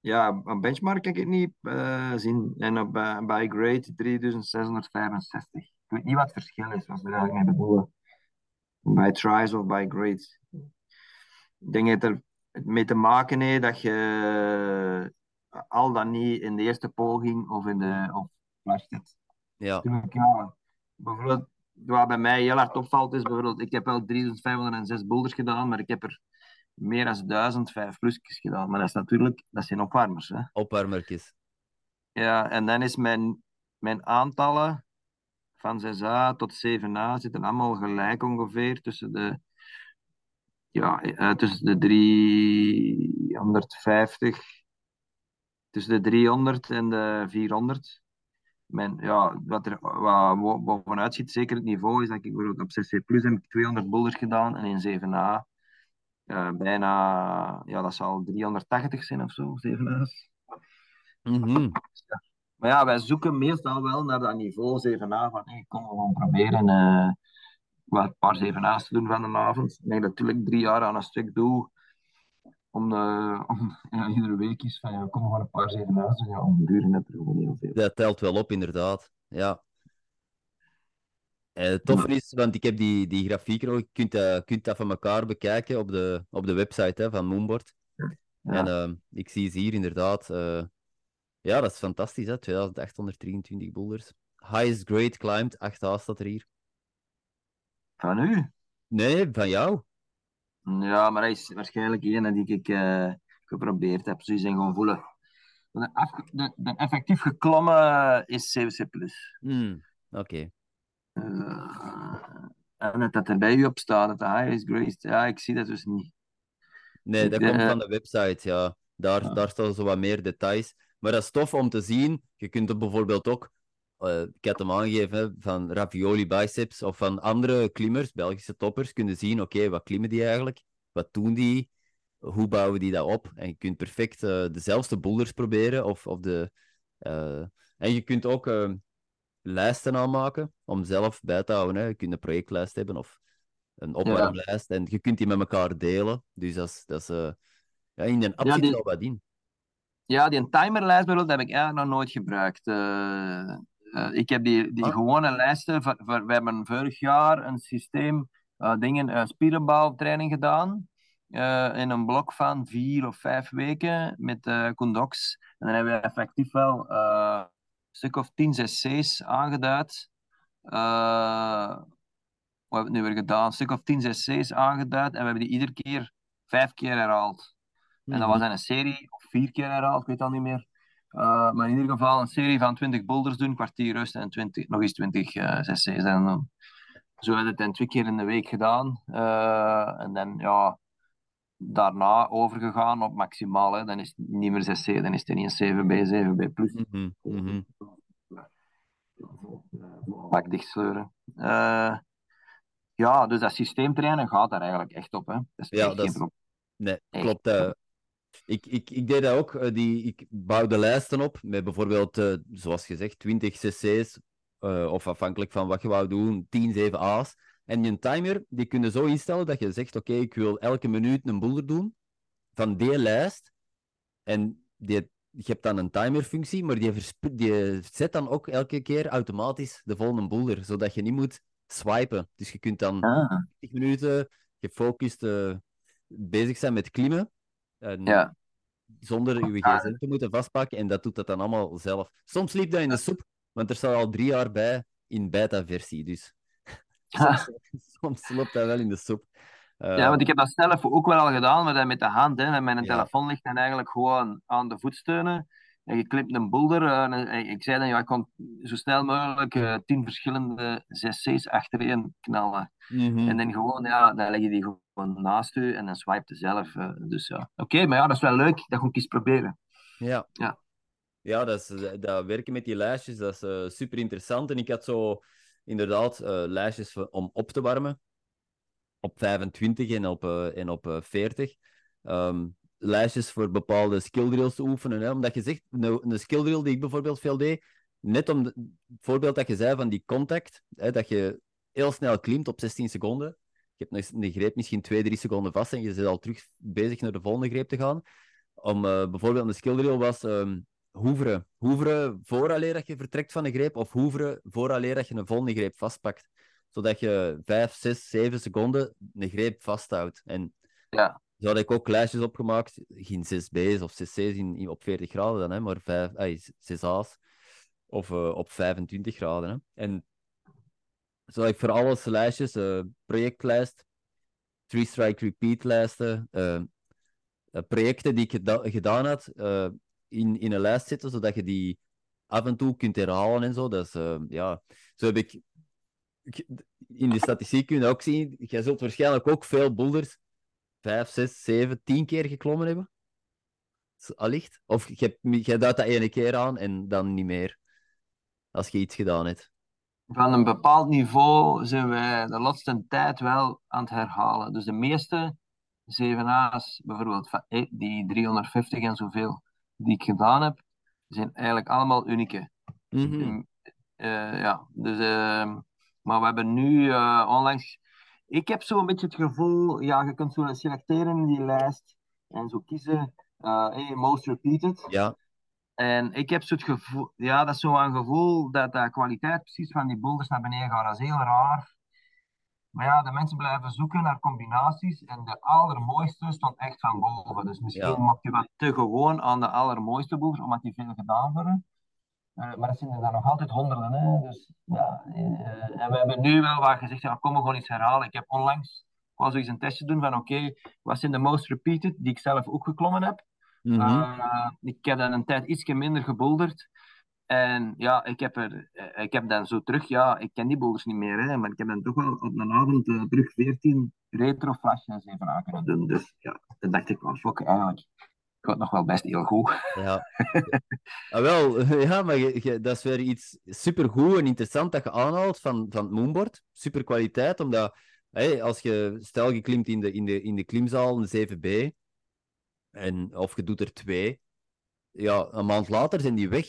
Ja, op benchmark kan ik het niet eh, zien. En op eh, by grade 3665. Ik weet niet wat het verschil is, wat er eigenlijk mee bedoelen. Bij tries of by grade. Ik denk dat er mee te maken heeft dat je al dan niet in de eerste poging of in de of ja. Bijvoorbeeld, wat bij mij heel hard opvalt is bijvoorbeeld, ik heb wel 3506 boulders gedaan, maar ik heb er meer dan 1005 plusjes gedaan. Maar dat is natuurlijk, dat zijn opwarmers. Hè. opwarmertjes. Ja, en dan is mijn, mijn aantallen van 6A tot 7A zitten allemaal gelijk ongeveer tussen de, ja, eh, tussen de 350, tussen de 300 en de 400. Mijn, ja, wat er wat bovenuit ziet, zeker het niveau, is dat ik bijvoorbeeld op CC Plus heb ik 200 boulders gedaan en in 7A eh, bijna, ja, dat zal 380 zijn of zo, 7A's. Mhm. Maar ja, wij zoeken meestal wel naar dat niveau 7A van hey, kom we gewoon proberen eh wat een paar 7A's te doen van de avond. Ik denk dat ik natuurlijk drie jaar aan een stuk doe om, eh, om ja, iedere week is van ja, kom we gewoon een paar 7A's doen. Ja, om de duur net er gewoon heel veel. Dat telt wel op, inderdaad. Ja. Eh, het toffe is, want ik heb die, die grafiek nog, je kunt, dat- kunt dat van elkaar bekijken op de, op de website hè, van Moonboard. Ja. En ik zie ze hier inderdaad. eh, ja, dat is fantastisch, hè? 2823 boulders. Highest grade climbed, 8A staat er hier. Van u? Nee, van jou. Ja, maar hij is waarschijnlijk een die ik eh, geprobeerd heb. Die zijn gewoon voelen. De, af- de, de effectief geklommen is CWC+. Hmm, Oké. Eh, en dat dat er bij u op staat, dat de highest grade, ja, ik zie dat dus niet. Nee, dat komt eh, van de website, ja. Daar, Ja. daar staan zo wat meer details. Maar dat is tof om te zien. Je kunt er bijvoorbeeld ook, eh, ik had hem aangegeven, hè, van ravioli biceps of van andere klimmers, Belgische toppers, kunnen zien, oké, wat klimmen die eigenlijk? Wat doen die? Hoe bouwen die dat op? En je kunt perfect eh, dezelfde boulders proberen. Of, of de, eh, en je kunt ook lijsten aanmaken om zelf bij te houden. Hè. Je kunt een projectlijst hebben of een opwarmlijst. En je kunt die met elkaar delen. Dus dat is, dat is ja, in een app Ja, zit die- wat in. Ja, die timerlijst bijvoorbeeld heb ik eigenlijk nog nooit gebruikt. Eh, ik heb die, die Ah. gewone lijsten. Voor, voor- we hebben vorig jaar een systeem, eh, dingen, spierenbouwtraining gedaan. in een blok van vier of vijf weken met Condox. En dan hebben we effectief wel een stuk of tien cc's aangeduid. Wat hebben we het nu weer gedaan? Een stuk of tien cc's aangeduid. En we hebben die iedere keer vijf keer herhaald. En dat was dan een serie, of vier keer herhaald, ik weet dat niet meer. Uh, maar in ieder geval een serie van 20 boulders doen, kwartier rust en 20, nog eens 20 uh, cc's. En dan, zo hebben we het dan twee keer in de week gedaan. Uh, en dan ja, daarna overgegaan op maximaal. Hè. Dan is het niet meer 6C, dan is het niet een 7B, 7B plus. Mm -hmm. Mm -hmm. Bak dicht sleuren. Ja, dus dat systeemtrainen gaat daar eigenlijk echt op. Hè. Dat is Ja, dat geen is-. Nee, Echt. klopt. Ik, ik, ik deed dat ook. eh, die, ik bouwde lijsten op met bijvoorbeeld, eh, zoals gezegd, 20 cc's. eh, of afhankelijk van wat je wou doen, 10, 7 A's. En je timer, die kun je zo instellen dat je zegt, oké, ik wil elke minuut een boulder doen van die lijst. En die, je hebt dan een timerfunctie, maar die, die zet dan ook elke keer automatisch de volgende boulder, zodat je niet moet swipen. Dus je kunt dan Ah, 20 minuten gefocust bezig zijn met klimmen. En ja. Zonder Ah. gsm te moeten vastpakken. En dat doet dat dan allemaal zelf. Soms liep dat in de soep, want er staat al drie jaar bij in beta-versie. Dus soms, soms loopt dat wel in de soep. Eh, Ja, want ik heb dat zelf ook wel al gedaan, maar dan met de hand. Hè. En mijn Ja. telefoon ligt dan eigenlijk gewoon aan de voetsteunen. En je klimt een boulder. en, eh, ik zei dan, ja, ik kon zo snel mogelijk eh, tien verschillende cc's achtereen knallen. mhm. En dan gewoon, ja, dan leg je die gewoon naast u en dan swipe zelf. eh, dus ja, oké, maar ja, dat is wel leuk. Dat ga ik eens proberen. Ja. Ja. Ja, dat, is, dat werken met die lijstjes, dat is super interessant. En ik had zo inderdaad eh, lijstjes om op te warmen. Op 25 en op, eh, en op eh, 40. Ehm, lijstjes voor bepaalde skill drills te oefenen. Hè? Omdat je zegt, een, een skill drill die ik bijvoorbeeld veel deed, net om het voorbeeld dat je zei van die contact, hè, dat je heel snel klimt op 16 seconden. Je hebt nog een greep misschien 2, 3 seconden vast en je bent al terug bezig naar de volgende greep te gaan. Om eh, bijvoorbeeld een skill drill was ehm, hoeveren. Hoeveren vooraleer dat je vertrekt van een greep, of hoeveren vooraleer dat je een volgende greep vastpakt. Zodat je 5, 6, 7 seconden een greep vasthoudt. En Ja. zo had ik ook lijstjes opgemaakt, geen 6 B's of 6 C's in, in- op 40 graden dan, hè, maar 5, ay, 6 A's. Of eh, op 25 graden. Hè. En zo ik voor alles lijstjes, eh, projectlijst, 3-strike repeat lijsten, eh, eh, projecten die ik geda- gedaan had, in, in een lijst zetten, zodat je die af en toe kunt herhalen en zo. Eh, ja, zo heb ik... In de statistiek kun je ook zien, jij zult waarschijnlijk ook veel boulders 5, 6, 7, 10 keer geklommen hebben. Allicht. Of jij duidt dat ene keer aan en dan niet meer. Als je iets gedaan hebt. Van een bepaald niveau zijn wij de laatste tijd wel aan het herhalen. Dus de meeste 7A's, bijvoorbeeld van, eh, die 350 en zoveel die ik gedaan heb, zijn eigenlijk allemaal unieke. Mhm. Eh, ja, dus, ehm, maar we hebben nu eh, onlangs. Ik heb zo een beetje het gevoel, ja, je kunt zo selecteren in die lijst en zo kiezen, eh, hey, most repeated. Ja, En ik heb zo het gevoel, ja, dat is zo een gevoel dat de kwaliteit precies van die boulders naar beneden gaat. Dat is heel raar. Maar ja, de mensen blijven zoeken naar combinaties en de allermooiste stond echt van boven. Dus misschien Ja. maak je wat te gewoon aan de allermooiste boulders, omdat die veel gedaan worden. Eh, maar dat zijn er dan nog altijd honderden. Hè? Dus, ja, eh, en we hebben nu wel wat gezegd, ja, kom we gewoon iets herhalen. Ik heb onlangs, wou zoiets een testje doen van oké, wat zijn de most repeated, die ik zelf ook geklommen heb. Mhm. Uh, ik heb dan een tijd iets minder geboulderd. En ja, ik heb, er, eh, ik heb dan zo terug, ja, ik ken die boulders niet meer, hè, maar ik heb dan toch wel op een avond eh, terug 14 retro flashes even aan kunnen doen. Dus ja, dan dacht ik, oh fuck, eigenlijk gaat nog wel best heel goed. Ja. Ah, wel, ja, maar je, je- dat is weer iets supergoed en interessant dat je aanhaalt van, van het moonboard. Super kwaliteit, omdat hey, als je, stel je klimt in de, in de, in de klimzaal een 7B, en, of je doet er twee, ja, een maand later zijn die weg.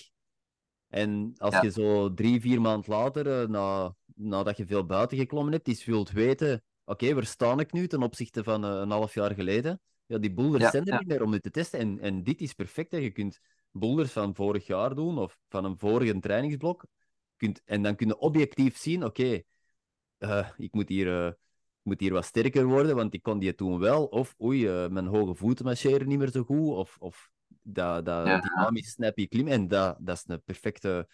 En als Ja. je zo drie, vier maand later, eh, na, nadat je veel buiten geklommen hebt, iets wilt weten, oké, waar sta ik nu ten opzichte van eh, een half jaar geleden? Ja, die boulders Ja, zijn er ja. niet meer om dit te testen. En, en dit is perfect. Hè. Je kunt boulders van vorig jaar doen of van een vorige trainingsblok. Kunt, en dan kun je objectief zien, oké, eh, ik moet hier, moet hier wat sterker worden, want ik kon die toen wel. Of oei, eh, mijn hoge voeten marcheren niet meer zo goed. Of, of dat, dat Ja. dynamisch snappy klim. En dat, dat is een perfecte,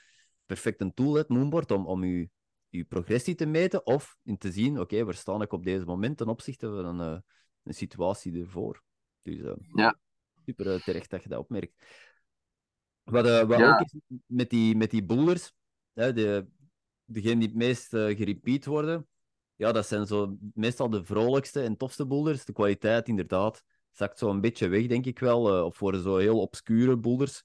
perfecte tool, het moonboard, om, om je, je progressie te meten. Of in te zien, oké, waar sta ik op deze moment ten opzichte van een, eh, een situatie ervoor. Dus eh, Ja. super terecht dat je dat opmerkt. Wat, wat Ja. ook is met die, met die boulders, hè, de, degene die het meest gerepeat worden, ja, dat zijn zo meestal de vrolijkste en tofste boulders. De kwaliteit, inderdaad, zakt zo een beetje weg, denk ik wel. eh, of worden zo heel obscure boulders,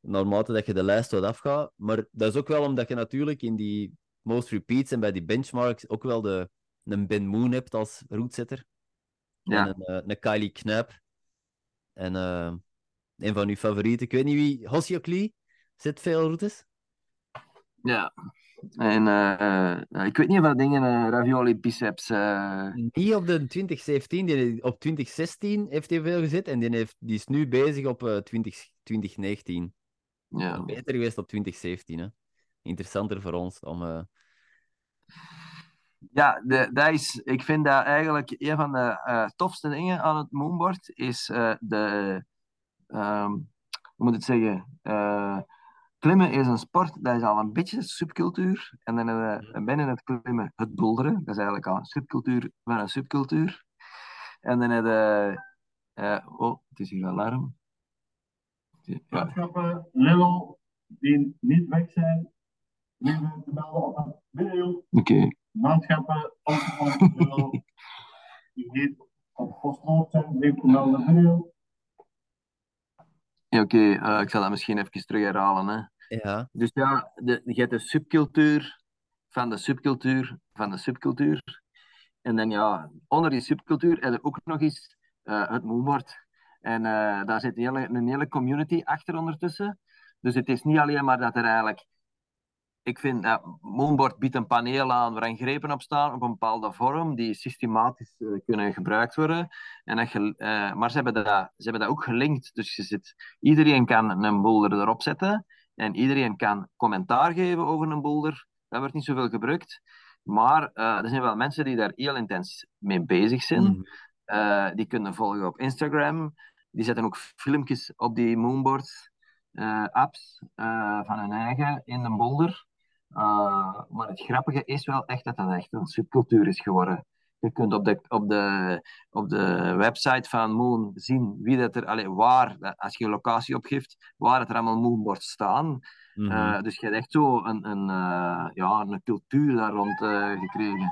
naarmate dat je de lijst wat afgaat. Maar dat is ook wel omdat je natuurlijk in die most repeats en bij die benchmarks ook wel de, een Ben Moon hebt als roetzetter. Ja. En een, eh, een Kylie Knapp. En eh, een van uw favorieten, ik weet niet wie, Hosiokli, zit veel routes. Ja. En eh, eh, ik weet niet of dat dingen eh, ravioli biceps. Niet op de 2017, die, op 2016 heeft hij veel gezet. En die, heeft, die is nu bezig op eh 20, 2019. ja. Beter geweest op 2017. Hè. Interessanter voor ons om. Ja, de, dat is, ik vind dat eigenlijk een van de tofste dingen aan het moonboard is de, ehm, hoe moet ik het zeggen, klimmen is een sport, dat is al een beetje subcultuur. En dan uh, binnen het klimmen het boulderen, dat is eigenlijk al een subcultuur van een subcultuur. En dan heb je, eh, oh, het is hier alarm. Ja, Maatschappen, Lidl, die niet weg zijn, liever te melden op video. oké. Maatschappen, die niet op postlood zijn, liever te melden op video. Ja, oké, eh, ik zal dat misschien even terug herhalen. Hè. Ja. Dus ja, de, je hebt de subcultuur van de subcultuur van de subcultuur. En dan ja, onder die subcultuur heb je ook nog eens eh, het moonboard. En eh, daar zit een hele, een hele community achter ondertussen. Dus het is niet alleen maar dat er eigenlijk... Ik vind dat Moonboard biedt een paneel aan waar grepen op staan op een bepaalde vorm die systematisch eh, kunnen gebruikt worden. En dat eh, maar ze hebben, dat, ze hebben dat ook gelinkt. Dus je zit, iedereen kan een boulder erop zetten. En iedereen kan commentaar geven over een boulder. Dat wordt niet zoveel gebruikt. Maar eh, er zijn wel mensen die daar heel intens mee bezig zijn. Mhm. Eh, die kunnen volgen op Instagram. Die zetten ook filmpjes op die Moonboards eh, apps van hun eigen in de boulder. Maar het grappige is wel echt dat dat echt een subcultuur is geworden. Je kunt op de, op de, op de website van Moon zien wie dat er, allee, waar, als je een locatie opgeeft, waar het er allemaal Moonboards staan. Mhm. Uh, dus je hebt echt zo een, een, uh, ja, een cultuur daar rond uh, gekregen.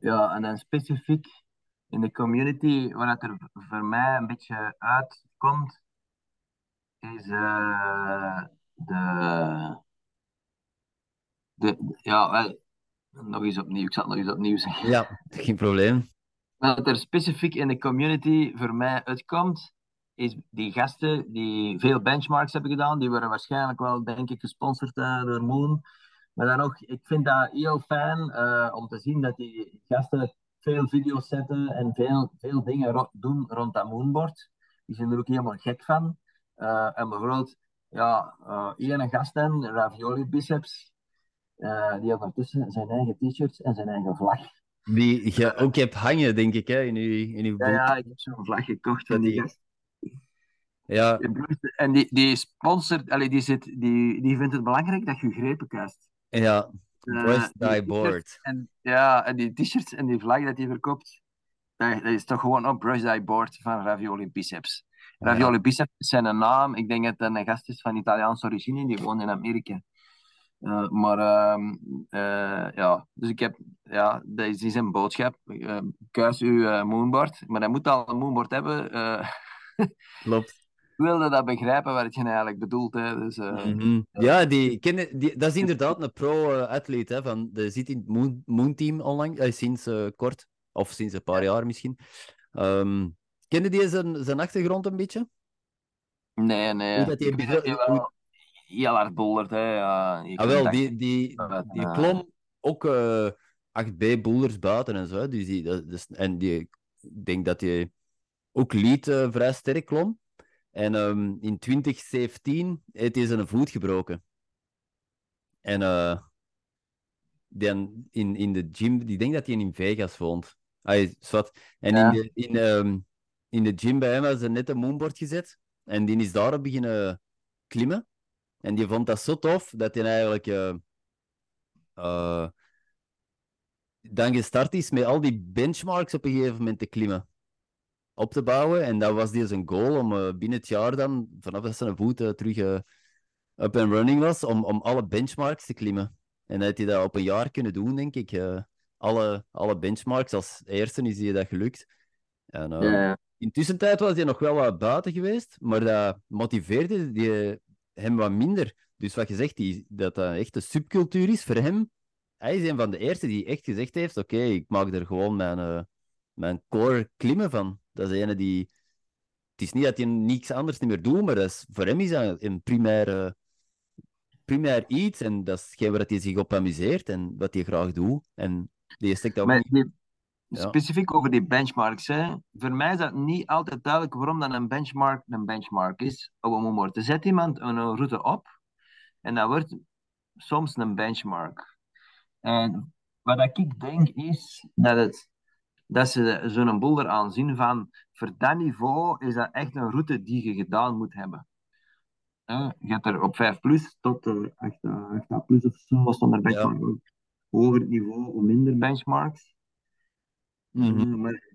Ja, en dan specifiek in de community, waar het er voor mij een beetje uitkomt, is de, de. Ja, wel, nog eens opnieuw, ik zal het nog eens opnieuw zeggen. Ja, geen probleem. Wat er specifiek in de community voor mij uitkomt, is die gasten die veel benchmarks hebben gedaan, die worden waarschijnlijk wel, denk ik, gesponsord uh, door Moon. Maar dan ook, ik vind dat heel fijn uh, om te zien dat die gasten veel video's zetten en veel, veel dingen ro doen rond dat moonboard. Die zijn er ook helemaal gek van. Uh, en bijvoorbeeld, ja, uh, ene gasten, Ravioli Biceps, uh, die had ondertussen zijn eigen t-shirts en zijn eigen vlag. Die je ook hebt hangen, denk ik, hè, in uw, in uw ja, ja, ik heb zo'n vlag gekocht van die gast. Ja. En die, die sponsort, allee, die, zit, die, die vindt het belangrijk dat je grepen kust. Ja, Bruce uh, Die Board. En, ja, en die t-shirts en die vlag dat hij verkoopt, dat, is toch gewoon op Bruce Die Board van Ravioli Biceps. Ravioli ja. Biceps is zijn naam. Ik denk dat het een gast is van Italiaanse origine, die woont in Amerika. Uh, maar uh, uh, ja, dus ik heb, ja, dat is, een boodschap. kuis uw moonboard, maar hij moet al een moonboard hebben. Klopt. Ik wilde dat begrijpen wat je eigenlijk bedoelt. Hè. Dus, mm -hmm. Ja, die, kennen, die, dat is inderdaad een pro-atleet. Uh, van de zit in het Moon, moon Team onlangs, uh, sinds uh, kort, of sinds een paar jaar misschien. Um, kende die zijn, zijn achtergrond een beetje? Nee, nee. dat wel heel hard boldert. Hè. Ja, ah, wel, die, die, die klom ook 8B boulders buiten en zo. Dus die, dat, dus, en die, ik denk dat hij ook lead vrij sterk klom. En um, in 2017 heeft hij zijn voet gebroken. En uh, dan in, in de gym, ik denk dat hij in Vegas woont. Ah, zwart. En ja. in, de, in, um, in de gym bij hem was er net een moonboard gezet. En die is daarop beginnen klimmen. En die vond dat zo tof dat hij eigenlijk uh, uh, dan gestart is met al die benchmarks op een gegeven moment te klimmen op te bouwen. En dat was dus een goal om uh, binnen het jaar dan, vanaf dat zijn voet terug up and running was, om, om alle benchmarks te klimmen. En dat hij dat op een jaar kunnen doen, denk ik. alle, alle benchmarks, als eerste is hij dat gelukt. En, ja, ja. Intussen tijd was hij nog wel wat buiten geweest, maar dat motiveerde die, hem wat minder. Dus wat je zegt, die, dat dat echt een subcultuur is voor hem, hij is een van de eerste die echt gezegd heeft: Oké, ik maak er gewoon mijn, uh, mijn core klimmen van. Dat is ene die. Het is niet dat hij niks anders niet meer doet, maar dat is, voor hem is dat een primair, primair iets. En dat is hetgeen waar hij zich op amuseert en wat hij graag doet. En die steekt ook Maar niet. Ja. Specifiek over die benchmarks. Hè. Voor mij is dat niet altijd duidelijk waarom dan een benchmark een benchmark is. Op een moment. Er zet iemand een route op en dat wordt soms een benchmark. En wat ik denk is dat, het, dat ze zo'n boel eraan zien van voor dat niveau is dat echt een route die je gedaan moet hebben. Je hebt er op 5 plus tot eh, 8, eh, 8 plus of zo stond er benchmark. Hoger niveau, hoe minder benchmarks. Mm, maar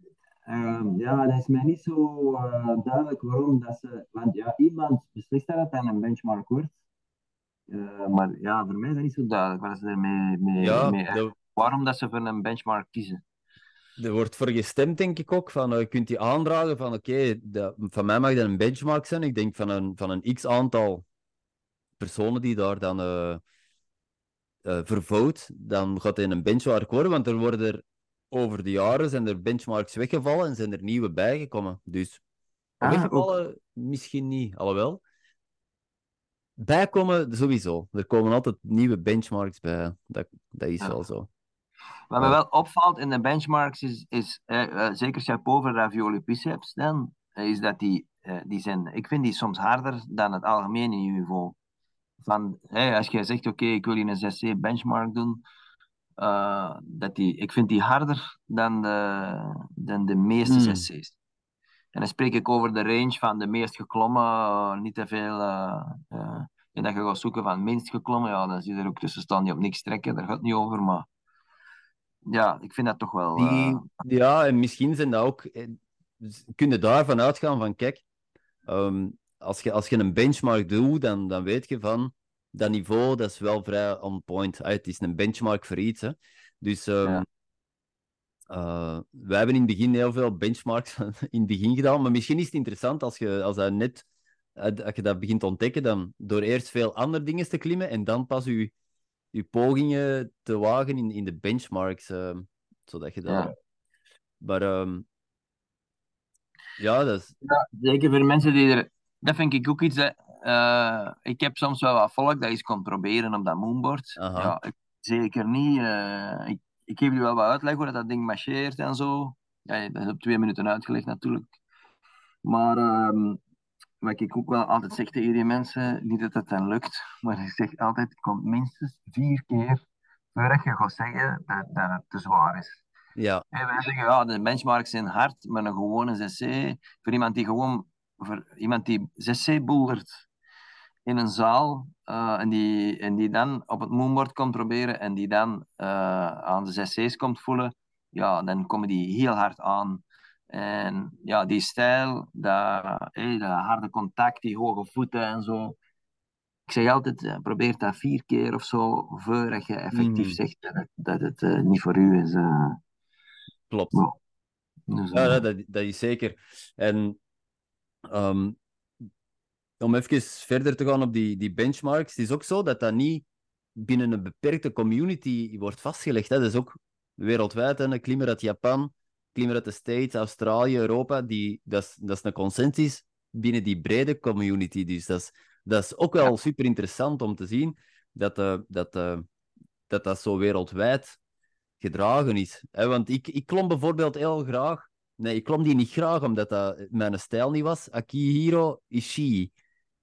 ja, dat is mij niet zo eh, duidelijk waarom dat ze. Want ja, iemand beslist dat het dan een benchmark wordt. Eh, maar ja, voor mij is dat niet zo duidelijk wat ze ermee mee, Ja, mee, waarom dat ze voor een benchmark kiezen. er wordt voor gestemd, denk ik ook. Van, je kunt die aandragen van: Oké, van mij mag dat een benchmark zijn. Ik denk van een, van een x aantal personen die daar dan vervouwt, dan gaat hij een benchmark worden. Want er worden er over de jaren zijn er benchmarks weggevallen en zijn er nieuwe bijgekomen. Dus Ah, weggevallen misschien niet, alhoewel. Bijkomen sowieso. Er komen altijd nieuwe benchmarks bij. Dat, dat is Ja. wel zo. Wat me wel opvalt in de benchmarks is, is eh, eh, zeker chapeau voor ravioli biceps dan, eh, is dat die, eh, die zijn, ik vind die soms harder dan het algemene niveau. Van, als jij zegt, oké, ik wil hier een 6C benchmark doen, eh, dat die, ik vind die harder dan de, dan de meeste. 6C's. En dan spreek ik over de range van de meest geklommen, eh, niet te veel. eh, eh, en dat je gaat zoeken van minst geklommen, ja, dan zie je er ook tussen staan die op niks trekken, daar gaat het niet over, maar ja, ik vind dat toch wel. Die, ja, en misschien zijn dat ook. dus Kun je daarvan uitgaan van: kijk, ehm, als, je, als je een benchmark doet, dan, dan weet je van dat niveau dat is wel vrij on point. Ah, het is een benchmark voor iets. Hè. Dus Ja. eh, wij hebben in het begin heel veel benchmarks in het begin gedaan, maar misschien is het interessant als je, als dat net, eh, als je dat begint te ontdekken, dan door eerst veel andere dingen te klimmen en dan pas je, je pogingen te wagen in, in de benchmarks, ehm, zodat je dat... Ja. Maar ehm, ja, dat is... Zeker voor mensen die er. Dat vind ik ook iets. Dat, eh, ik heb soms wel wat volk dat eens komt proberen op dat moonboard. Aha. Ja, ik, zeker niet. eh, ik, ik geef je wel wat uitleg hoe dat, dat ding marcheert en zo. Ja, dat is op twee minuten uitgelegd natuurlijk. Maar ehm, wat ik ook wel altijd zeg tegen die mensen, niet dat het dan lukt, maar ik zeg altijd, het komt minstens vier keer voordat je gaat zeggen dat, dat het te zwaar is. Ja, En wij zeggen, ja, de benchmarks zijn hard, maar een gewone 6C, voor iemand die gewoon, voor iemand die 6C boelert in een zaal, eh, en, die, en die dan op het moonboard komt proberen, en die dan eh, aan de 6C's komt voelen, ja, dan komen die heel hard aan. En ja, die stijl, dat, dat harde contact, die hoge voeten en zo. Ik zeg altijd, eh, probeer dat vier keer of zo, voordat je effectief Mm. zegt dat het, dat het niet voor u is. klopt. Ja. Dus, Ja, ja, dat, dat is zeker. En ehm, om even verder te gaan op die, die benchmarks, het is ook zo dat dat niet binnen een beperkte community wordt vastgelegd. Hè. Dat is ook wereldwijd, hè. een klimmer uit Japan, klimmer uit de States, Australië, Europa, die, dat, is, dat is een consensus binnen die brede community. Dus dat is, dat is ook wel super interessant om te zien dat eh, dat, eh, dat, dat zo wereldwijd gedragen is. Hè? Want ik, ik klom bijvoorbeeld heel graag. Nee, ik klom die niet graag omdat dat mijn stijl niet was. Akihiro Ishii.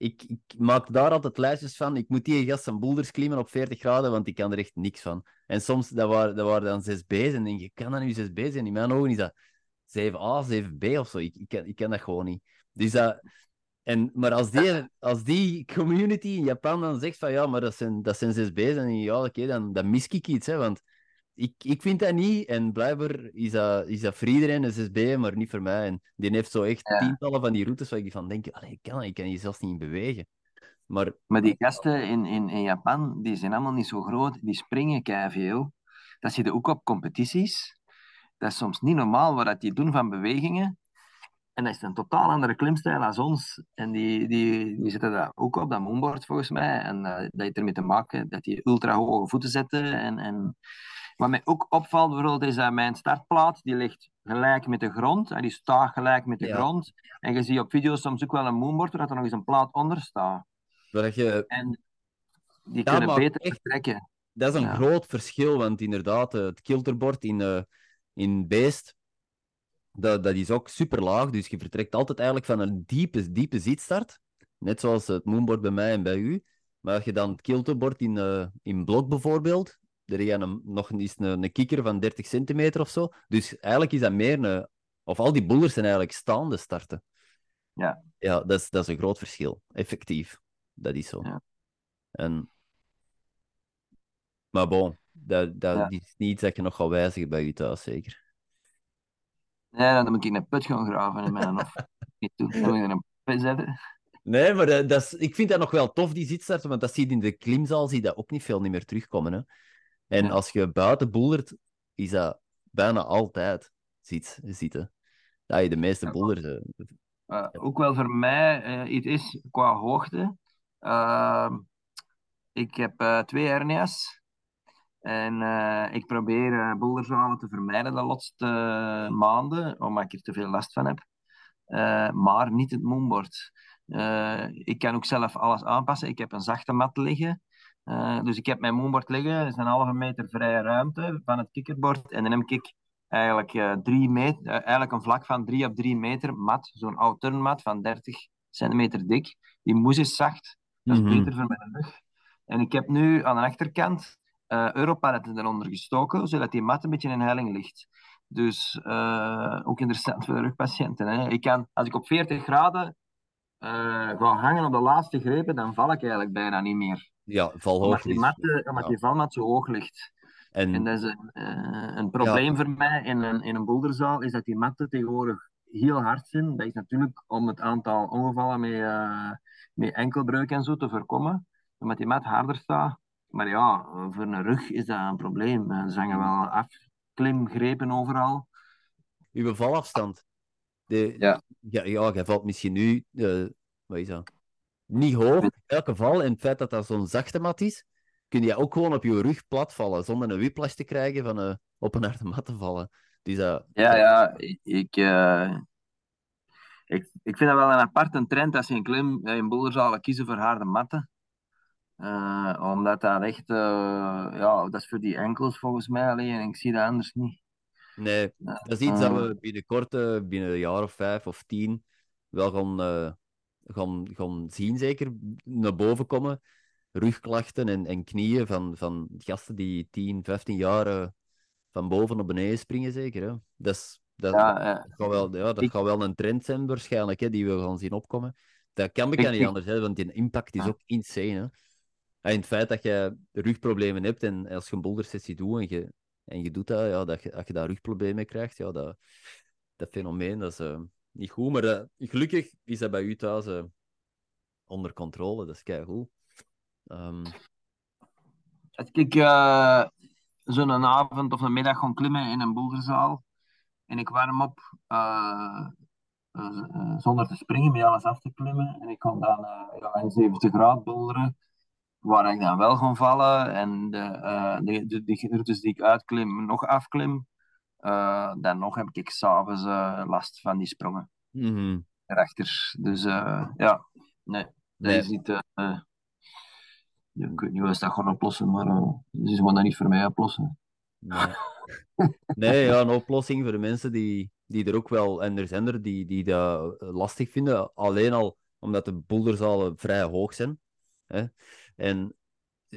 Ik, ik maak daar altijd lijstjes van. Ik moet die gast zijn boulders klimmen op 40 graden, want ik kan er echt niks van. En soms, dat waren, dat waren dan 6B's en denk je, kan dat nu 6B zijn? In mijn ogen is dat 7A, 7B of zo. Ik, ik, kan, ik kan dat gewoon niet. Dus dat... En, maar als die, als die community in Japan dan zegt van ja, maar dat zijn, dat zijn 6B's, dan denk je, ja, oké, dan, dan mis ik iets. Hè, want ik, ik vind dat niet. En blijkbaar is dat, is dat voor iedereen een 6B, maar niet voor mij. En die heeft zo echt Ja. tientallen van die routes waar ik van denk, ik kan, ik kan hier zelfs niet in bewegen. Maar Maar die gasten in, in, in Japan, die zijn allemaal niet zo groot. Die springen keiveel. Dat zie je ook op competities. Dat is soms niet normaal wat die doen van bewegingen. En dat is een totaal andere klimstijl als ons. En die, die, die zitten daar ook op dat moonboard volgens mij. En uh, dat heeft ermee te maken dat die ultra hoge voeten zetten. En, en... Wat mij ook opvalt bijvoorbeeld is dat mijn startplaat die ligt gelijk met de grond. En die staat gelijk met de Ja. grond. En je ziet op video's soms ook wel een moonboard waar er nog eens een plaat onder staat. Dat, je, En die Ja, kunnen beter echt- vertrekken. dat is een Ja. groot verschil, want inderdaad, eh, het kilterbord in, eh, in Beest, dat, dat is ook super laag. Dus je vertrekt altijd eigenlijk van een diepe, diepe zitstart. Net zoals het moonboard bij mij en bij u. Maar als je dan het kilterbord in, eh, in blok bijvoorbeeld, daar heb je een, nog eens een, een kikker van 30 centimeter of zo. Dus eigenlijk is dat meer een... Of al die boulders zijn eigenlijk staande starten. Ja. Ja, dat is, dat is een groot verschil. Effectief. Dat is zo. Ja. En... Maar bon, dat, dat Ja. is niet iets dat je nog gaat wijzigen bij je thuis, zeker. Nee, dan moet ik een put gaan graven in mijn hof. Dan moet ik er een put zetten. Nee, maar dat, dat is, ik vind dat nog wel tof, die zitstarten, want dat zie je in de klimzaal zie je dat ook niet veel niet meer terugkomen. Hè. En Ja. als je buiten boelert, is dat bijna altijd zit, zitten. Dat je de meeste Ja. boelers... eh, Eh, ook wel voor mij eh, iets is qua hoogte. Ehm, ik heb twee hernia's. En ik probeer uh, boulderzalen te vermijden de laatste maanden, omdat ik er te veel last van heb. Maar niet het moonboard. Ik kan ook zelf alles aanpassen. Ik heb een zachte mat liggen. Eh, dus ik heb mijn moonboard liggen. Er is een halve meter vrije ruimte van het kikkerbord. En dan heb ik eigenlijk, eh, drie meter, eh, eigenlijk een vlak van 3 op 3 meter mat. Zo'n oud turnmat van 30 centimeter dik. Die moes is zacht. Dat is Mhm. beter voor mijn rug. En ik heb nu aan de achterkant Europaletten eronder gestoken, zodat die mat een beetje in helling ligt. Dus ook interessant voor de rugpatiënten. Hè. Ik kan, als ik op 40 graden ga hangen op de laatste grepen, dan val ik eigenlijk bijna niet meer. Ja, Omdat valhoogte die, is... mat, eh, omdat ja. die valmat zo hoog ligt. En En dat is een, eh, een probleem voor mij in een, in een boulderzaal, is dat die matten tegenwoordig heel hard zijn. Dat is natuurlijk om het aantal ongevallen met, eh, met enkelbreuk en zo te voorkomen, omdat die mat harder staat. Maar ja, voor een rug is dat een probleem. Eh, Ze hangen wel af, klimgrepen overal. uw valafstand. De, Ja. Ja, ja, jij valt misschien nu... eh, wat is dat? Niet hoog, in elke val. En het feit dat dat zo'n zachte mat is, kun je ook gewoon op je rug plat vallen, zonder een whiplash te krijgen van eh, op een harde mat te vallen. Dus. Ja, ja, ik, ik, eh, ik, ik vind dat wel een aparte trend als je in klim, in boulderzalen kiezen voor harde matten. Omdat dat echt, ja, dat is voor die enkels volgens mij alleen en ik zie dat anders niet. Nee, dat is iets dat we binnenkort, eh, binnen een jaar of vijf of tien, wel gaan, eh, gaan, gaan zien, zeker naar boven komen. Rugklachten en, en knieën van, van gasten die 10, 15 jaar eh, van boven naar beneden springen, zeker. Hè? Dat, is, dat, Ja, eh, dat, gaat wel, ja, dat ik- gaat wel een trend zijn, waarschijnlijk, hè, die we gaan zien opkomen. Dat kan bekend niet anders, hè, want die impact is Ja. ook insane. Hè? En het feit dat je rugproblemen hebt en als je een bouldersessie doet en je, en je doet dat, ja, dat je, als je daar rugproblemen krijgt, ja, dat, dat fenomeen dat is eh, niet goed. Maar eh, gelukkig is dat bij u thuis eh, onder controle, dat is keigoed. Ehm als ik zo'n avond of een middag ga klimmen in een boulderzaal en ik warm op zonder te springen, met alles af te klimmen en ik ga dan eh, ja, in 70 graden boulderen, waar ik dan wel ga vallen en de, eh, de, de, de routes die ik uitklim nog afklim, eh, dan nog heb ik s'avonds eh last van die sprongen mhm. erachter. Dus ja, nee, dat is niet... ik weet niet hoe ze dat gaan oplossen, maar ze gaan dat niet voor mij oplossen. Nee. nee, ja, een oplossing voor de mensen die, die er ook wel, en er zijn er die, die dat lastig vinden, alleen al omdat de boulderzalen vrij hoog zijn. Hè? En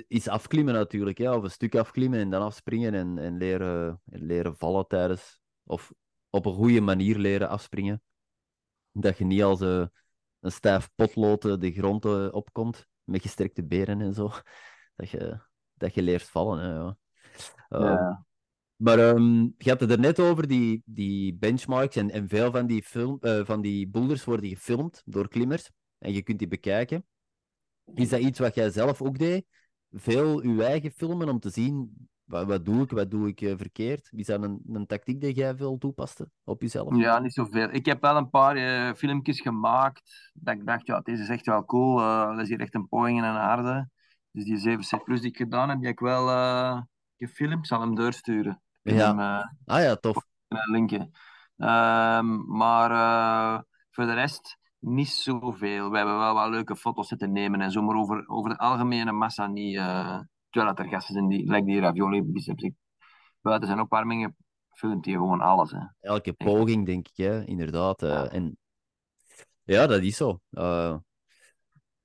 is afklimmen natuurlijk, ja, of een stuk afklimmen en dan afspringen en, en leren, en leren vallen tijdens, of op een goede manier leren afspringen. Dat je niet als eh, een stijf potlood eh, de grond eh, opkomt, met gestrekte benen en zo. Dat je, dat je leert vallen, hè, ja. Eh, Ja. maar ehm, je had het er net over, die, die benchmarks. En, en veel van die, film, eh, van die boulders worden gefilmd door klimmers. En je kunt die bekijken. Is dat iets wat jij zelf ook deed? Veel uw eigen filmen om te zien wat, wat doe ik, wat doe ik eh, verkeerd? Is dat een, een tactiek die jij veel toepaste op jezelf? Ja, niet zoveel. Ik heb wel een paar eh, filmpjes gemaakt dat ik dacht, ja, deze is echt wel cool. eh dat is hier echt een poging in een aarde. Dus die 7C Plus die ik gedaan heb, die heb ik wel gefilmd. Zal hem doorsturen. Ja. hem, Ah ja, tof. een linkje. Ehm, maar voor de rest niet zoveel. We hebben wel wat leuke foto's zitten nemen en zo, maar over, over de algemene massa niet. eh terwijl dat er gasten zijn die, like die ravioli biceps. Ik, buiten zijn dingen, filmt hij gewoon alles. Hè. Elke poging, denk ik, hè? inderdaad. eh, Ja. en... Ja, dat is zo. Eh,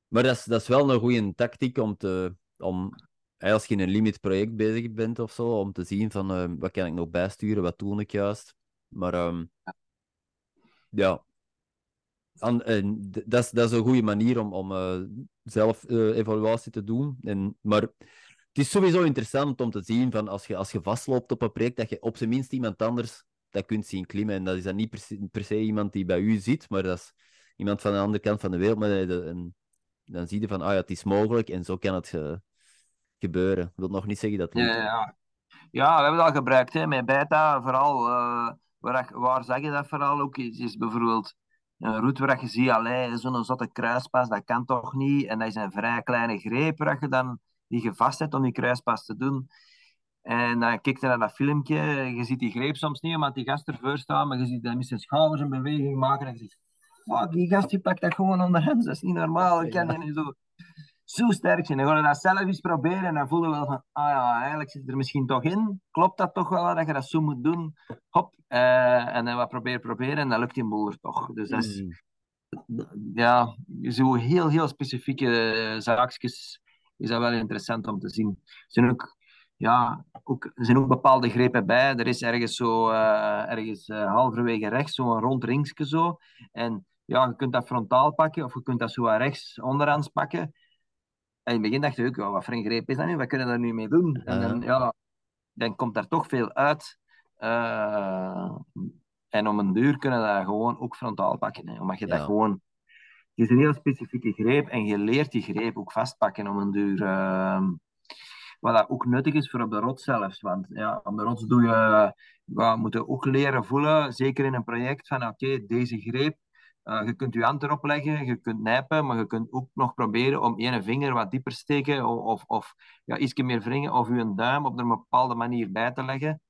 Maar dat is, dat is wel een goede tactiek om te... Om, als je in een limit project bezig bent of zo, om te zien van wat kan ik nog bijsturen, wat doe ik juist. Maar ehm, ja, An- en dat, is, dat is een goede manier om, om eh, zelf eh, evaluatie te doen. En, maar het is sowieso interessant om te zien van als je, als je vastloopt op een project, dat je op zijn minst iemand anders dat kunt zien klimmen. En dat is dan niet per se, per se iemand die bij u zit, maar dat is iemand van de andere kant van de wereld. Maar je- en, dan zie je van, ah ja, het is mogelijk en zo kan het ge- gebeuren. Ik wil nog niet zeggen dat het Ja, lukt. ja, ja. Ja, we hebben dat gebruikt hè, met beta. Vooral, eh, waar, waar zeg je dat vooral ook? Is, is bijvoorbeeld een route waar je ziet, allee, zo'n zotte kruispas, dat kan toch niet? En dat is een vrij kleine greep waar je dan die je vastzet om die kruispas te doen. En dan kijk je naar dat filmpje, je ziet die greep soms niet, omdat die gast ervoor staat, maar je ziet hem met zijn schouders een beweging maken en je zegt, fuck, die gast die pakt dat gewoon onder hem, dat is niet normaal, ik die niet zo zo sterk zijn. Dan gaan we dat zelf eens proberen en dan voelen we wel van, ah ja, eigenlijk zit er misschien toch in. Klopt dat toch wel, dat je dat zo moet doen? Hop, eh, en dan wat proberen, proberen en dan lukt die boel toch. Dus dat is, Mm. ja, zo heel, heel specifieke eh, zaakjes is dat wel interessant om te zien. Er zijn ook, ja, ook, er zijn ook bepaalde grepen bij. Er is ergens zo, eh, ergens halverwege rechts, zo'n rond ringsje zo. En ja, je kunt dat frontaal pakken of je kunt dat zo wat rechts onderaan pakken. En in het begin dacht je ook, ja, wat voor een greep is dat nu? Wat kunnen we daar nu mee doen? En dan, ja, dan komt daar toch veel uit. Eh, en om een duur kunnen we dat gewoon ook frontaal pakken. Hè, omdat je dat gewoon... Het is een heel specifieke greep en je leert die greep ook vastpakken om een duur. eh, wat dat ook nuttig is voor op de rots zelfs. Want ja, op de rots doe je, ja, moet je ook leren voelen, zeker in een project, van oké, deze greep, eh, je kunt je hand erop leggen, je kunt nijpen, maar je kunt ook nog proberen om ene vinger wat dieper te steken of, of, of ja, iets meer wringen of je duim op een bepaalde manier bij te leggen.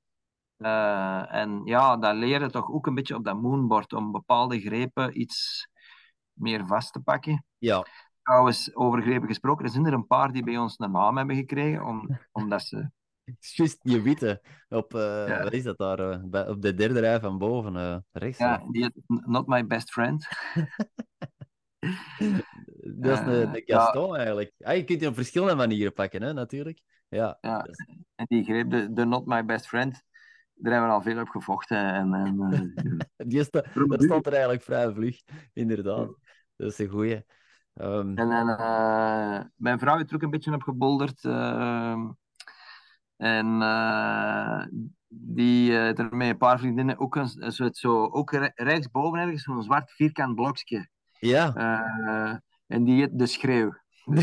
Eh, en ja, dat leren toch ook een beetje op dat moonboard om bepaalde grepen iets meer vast te pakken. Ja, Trouwens, over grepen gesproken, er zijn er een paar die bij ons een naam hebben gekregen, om, omdat ze... het is juist die witte. Op, eh, Ja. wat is dat daar? eh, bij, op de derde rij van boven, eh, rechts. Ja, die heet Not My Best Friend. Dat is een, een Gaston eigenlijk. Ah, je kunt die op verschillende manieren pakken, hè, natuurlijk. Ja, Ja. dat is- En die greep, de, de Not My Best Friend, daar hebben we al veel op gevochten. En, en, die sta, dat stond er eigenlijk vrij vlug, inderdaad. Dat is een goeie. Ehm, en, en mijn vrouw heeft er ook een beetje op gebolderd. En eh, die eh, er met een paar vriendinnen ook een, soort zo, ook re- rechtsboven ergens zo'n zwart vierkant blokje. ja, Eh, en die heet De Schreeuw.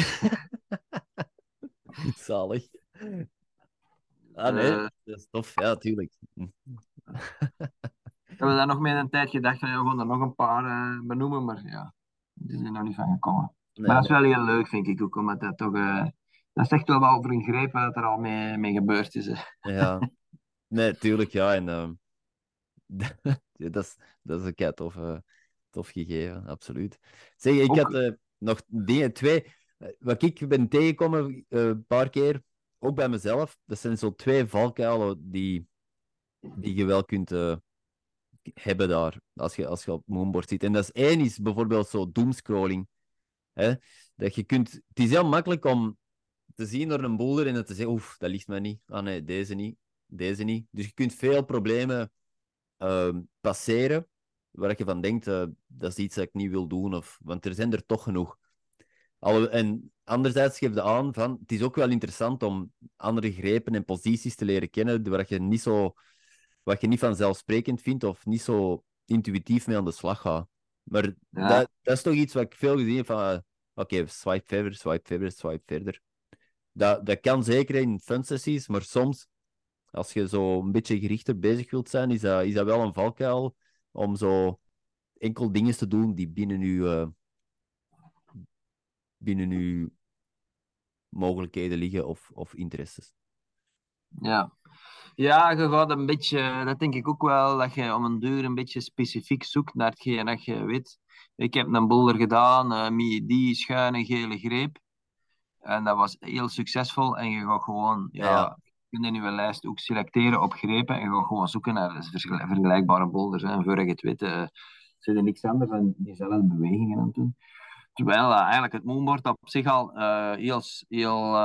zalig. Ah, nee, dat is tof. Ja, tuurlijk. We hebben daar nog mee een tijd gedacht van, ja, we gaan er nog een paar benoemen, maar ja, die zijn er nog niet van gekomen. Nee, maar dat is wel heel leuk, vind ik ook, omdat dat toch... dat zegt wel wat over een greep wat er al mee, mee gebeurd is. hè. Ja. Nee, tuurlijk, ja. En, ehm, dat, is, dat is een kei tof, tof gegeven, absoluut. Zeg, ik Ook- had eh, nog dingen, twee. eh, Wat ik ben tegengekomen eh, een paar keer, ook bij mezelf, dat zijn zo twee valkuilen die, die je wel kunt hebben daar, als je, als je op Moonboard zit. En dat is één is bijvoorbeeld zo doomscrolling. Hè? Dat je kunt, het is heel makkelijk om te zien door een boulder en te zeggen, oef, dat ligt mij niet. Ah nee, deze niet, deze niet. Dus je kunt veel problemen ehm, passeren, waar je van denkt, eh, dat is iets dat ik niet wil doen, of, want er zijn er toch genoeg. Alle- en anderzijds geef je aan van, het is ook wel interessant om andere grepen en posities te leren kennen, waar je niet zo, wat je niet vanzelfsprekend vindt, of niet zo intuïtief mee aan de slag gaat. Maar Ja. dat, dat is toch iets wat ik veel gezien heb van, eh, oké, swipe verder, swipe verder, swipe verder. Dat, dat kan zeker in fun sessies, maar soms Als je zo een beetje gerichter bezig wilt zijn, is dat, is dat wel een valkuil om zo enkel dingen te doen die binnen eh, binnen uw mogelijkheden liggen of, of interesses. Ja. Ja, je een beetje, dat denk ik ook wel, dat je om een duur een beetje specifiek zoekt naar hetgeen dat je weet. Ik heb een boulder gedaan uh, met die schuine gele greep. En dat was heel succesvol. En je gaat gewoon, ja, Ja. je kunt in je lijst ook selecteren op grepen. En je gaat gewoon zoeken naar vergel- vergelijkbare boulders. En voor je het weet, eh zijn er niks anders dan diezelfde bewegingen aan het doen. Terwijl eh, eigenlijk het moonboard op zich al eh, heel, heel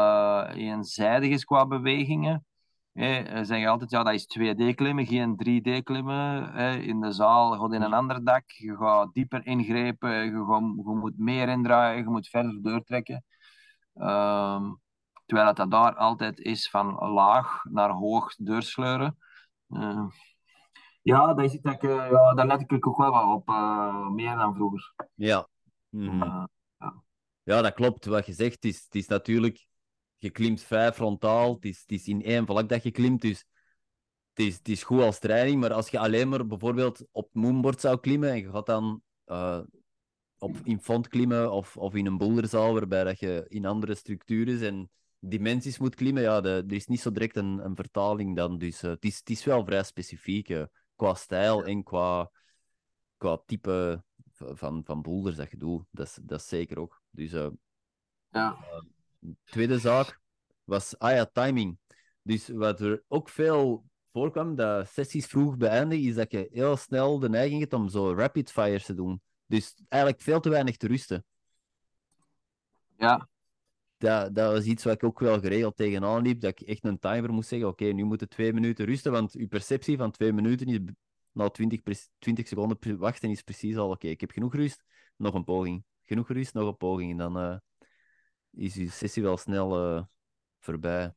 eenzijdig is qua bewegingen. Hè, eh, zeg je altijd, ja, dat is 2D klimmen, geen 3D klimmen. Hè. In de zaal, je gaat in een ander dak, je gaat dieper ingrijpen, je, gaat, je moet meer indraaien, je moet verder doortrekken. Ehm, terwijl het dat daar altijd is van laag naar hoog doorsleuren. Eh, ja, dat iets dat ik, eh, ja, daar let ik ook wel wat op, eh, meer dan vroeger. Ja. Mhm. Eh, Ja, dat klopt. Wat je zegt, het is, het is natuurlijk... Je klimt vrij frontaal. Het is, het is in één vlak dat je klimt, dus... Het is, het is goed als training, maar als je alleen maar bijvoorbeeld op het moonboard zou klimmen en je gaat dan op, in font klimmen of, of in een boulderzaal waarbij dat je in andere structuren en dimensies moet klimmen, ja, de, er is niet zo direct een, een vertaling dan. Dus eh, het, is, het is wel vrij specifiek eh, qua stijl en qua, qua type van, van boulders dat je doet. Dat is, dat is zeker ook. Dus eh, ja. tweede zaak was, ah ja, timing. Dus wat er ook veel voorkwam, dat sessies vroeg beëindigen, is dat je heel snel de neiging hebt om zo rapid fires te doen. Dus eigenlijk veel te weinig te rusten. ja, Dat, dat was iets wat ik ook wel geregeld tegenaan liep, dat ik echt een timer moest zeggen, oké, nu moeten twee minuten rusten, want je perceptie van twee minuten is na 20, pre- 20 seconden wachten is precies al, oké, ik heb genoeg rust, nog een poging. Genoeg rust, nog een poging. En dan eh, is je sessie wel snel eh, voorbij.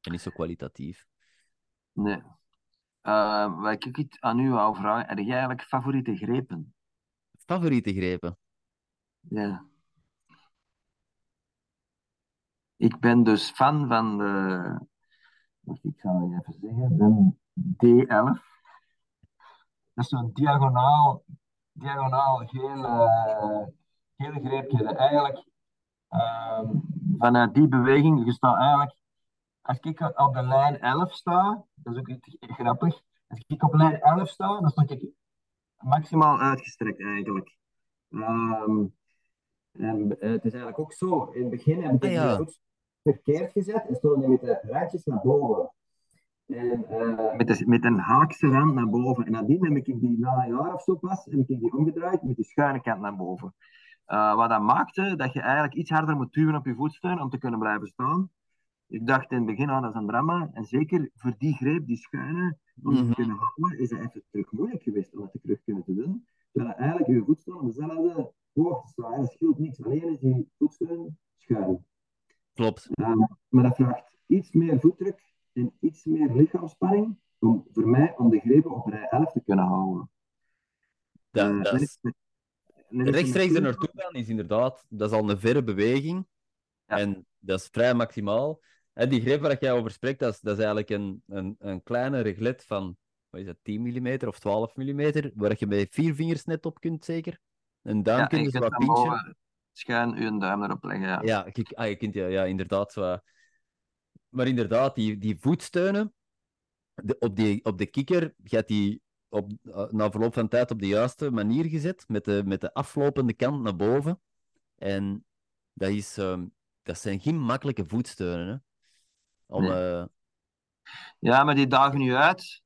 En niet zo kwalitatief. nee. Eh, wat ik iets aan u wou vragen, heb jij eigenlijk favoriete grepen? Favoriete grepen? Ja. Ik ben dus fan van de, wacht, ik zal het even zeggen, de D11. Dat is zo'n diagonaal, diagonaal geel, eh, gele greepje. Eigenlijk ehm, vanuit die beweging, je staat eigenlijk, als ik op de lijn 11 sta, dat is ook iets grappig, als ik op lijn 11 sta, dan sta ik maximaal uitgestrekt eigenlijk. Ehm, en eh, het is eigenlijk ook zo. In het begin heb ik Ah, ja. de voet verkeerd gezet en stond met de randjes naar boven. En, eh, met, de, met een haakse rand naar boven. En nadien heb ik die na een jaar of zo pas, heb ik die omgedraaid met die schuine kant naar boven. Eh, wat dat maakte dat je eigenlijk iets harder moet duwen op je voetsteun om te kunnen blijven staan. Ik dacht in het begin, ah, dat is een drama. En zeker voor die greep, die schuine, om Mhm. te kunnen houden, is het even terug moeilijk geweest om dat terug kunnen te doen. Terwijl eigenlijk je voetsteun op dezelfde hoogte staat. Dat scheelt niks. Alleen is die voetsteun schuin. Klopt. Uh, maar dat vraagt iets meer voetdruk en iets meer lichaamsspanning om, voor mij om de grepen op rij 11 te kunnen houden. Dat, Uh, dat is... Rechtstreeks er naartoe gaan is inderdaad, dat is al een verre beweging. Ja. En dat is vrij maximaal. En die greep waar jij over spreekt, dat is, dat is eigenlijk een, een, een kleine reglet van wat is dat, 10 mm of 12 mm, waar je met vier vingers net op kunt, zeker. Een duim Ja, kun je kunt wat schuin je duim erop leggen. Ja. Ja, ah, je kunt, ja, ja, inderdaad. Zo. Maar inderdaad, die, die voetsteunen de, op, die, op de kikker gaat die op, eh, na verloop van tijd op de juiste manier gezet, met de, met de aflopende kant naar boven. En dat, is, ehm, dat zijn geen makkelijke voetsteunen. Hè? Om, Nee. eh, ja, maar die dagen je uit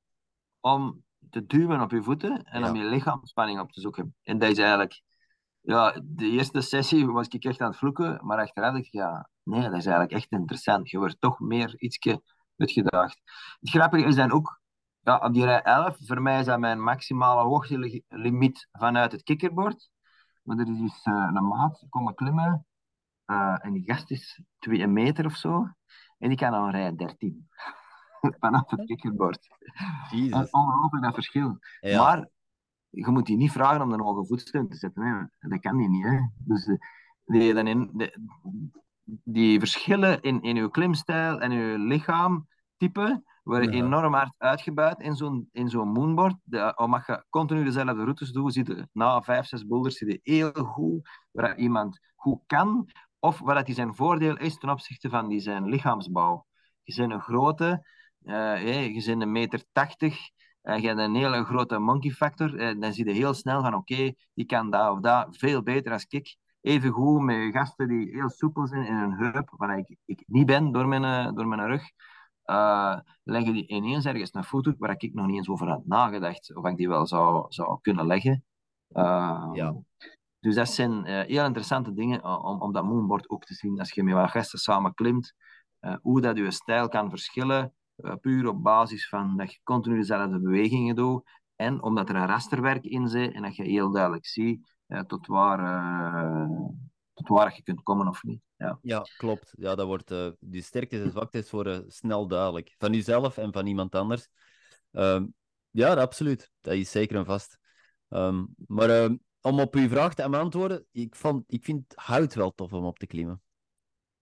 om te duwen op je voeten en Ja. om je lichaamsspanning op te zoeken. En dat is eigenlijk, ja, de eerste sessie was ik echt aan het vloeken, maar achteraf dacht ik, ja, nee, dat is eigenlijk echt interessant. Je wordt toch meer ietsje uitgedaagd. Het grappige is dan ook, ja, op die rij 11, voor mij is dat mijn maximale hoogtelimiet vanuit het kikkerbord. Maar er is dus eh, een maat komen klimmen eh, en die gast is 2 meter of zo. En die kan aan rij 13. Vanaf het kikkerbord. Dat Jezus. is ongelooflijk dat verschil. Ja, Maar je moet die niet vragen om een hoge voetsteun te zetten. Hè. Dat kan die niet. Hè. Dus eh, die, dan in, de- die verschillen in, in uw klimstijl en uw lichaamtype, worden Ja. enorm hard uitgebuit in zo'n in zo'n moonboard. De, omdat je continu dezelfde routes doet, je na vijf, zes boulders je heel goed waar iemand goed kan, of wat dat zijn voordeel is ten opzichte van die zijn lichaamsbouw. Je bent een grote, eh, je bent een meter tachtig, eh, je hebt een hele grote monkey factor, eh, dan zie je heel snel van oké, die kan dat of dat veel beter als ik. Even goed met gasten die heel soepel zijn in hun heup, waar ik, ik niet ben door mijn, door mijn rug. leggen die ineens ergens een voet waar ik nog niet eens over had nagedacht of ik die wel zou, zou kunnen leggen. Eh, Ja. Dus dat zijn eh, heel interessante dingen om, om dat moonboard ook te zien als je met wat gasten samen klimt. eh, hoe dat je stijl kan verschillen, eh, puur op basis van dat je continu dezelfde bewegingen doet. En omdat er een rasterwerk in zit en dat je heel duidelijk ziet tot, waar, tot waar je kunt komen of niet. Ja. Ja, klopt. Ja, dat wordt eh die sterktes en zwaktes worden snel duidelijk. Van jezelf en van iemand anders. Ehm, ja, absoluut. Dat is zeker en vast. Ehm, maar ehm, om op uw vraag te beantwoorden, ik, vond, ik vind hout wel tof om op te klimmen.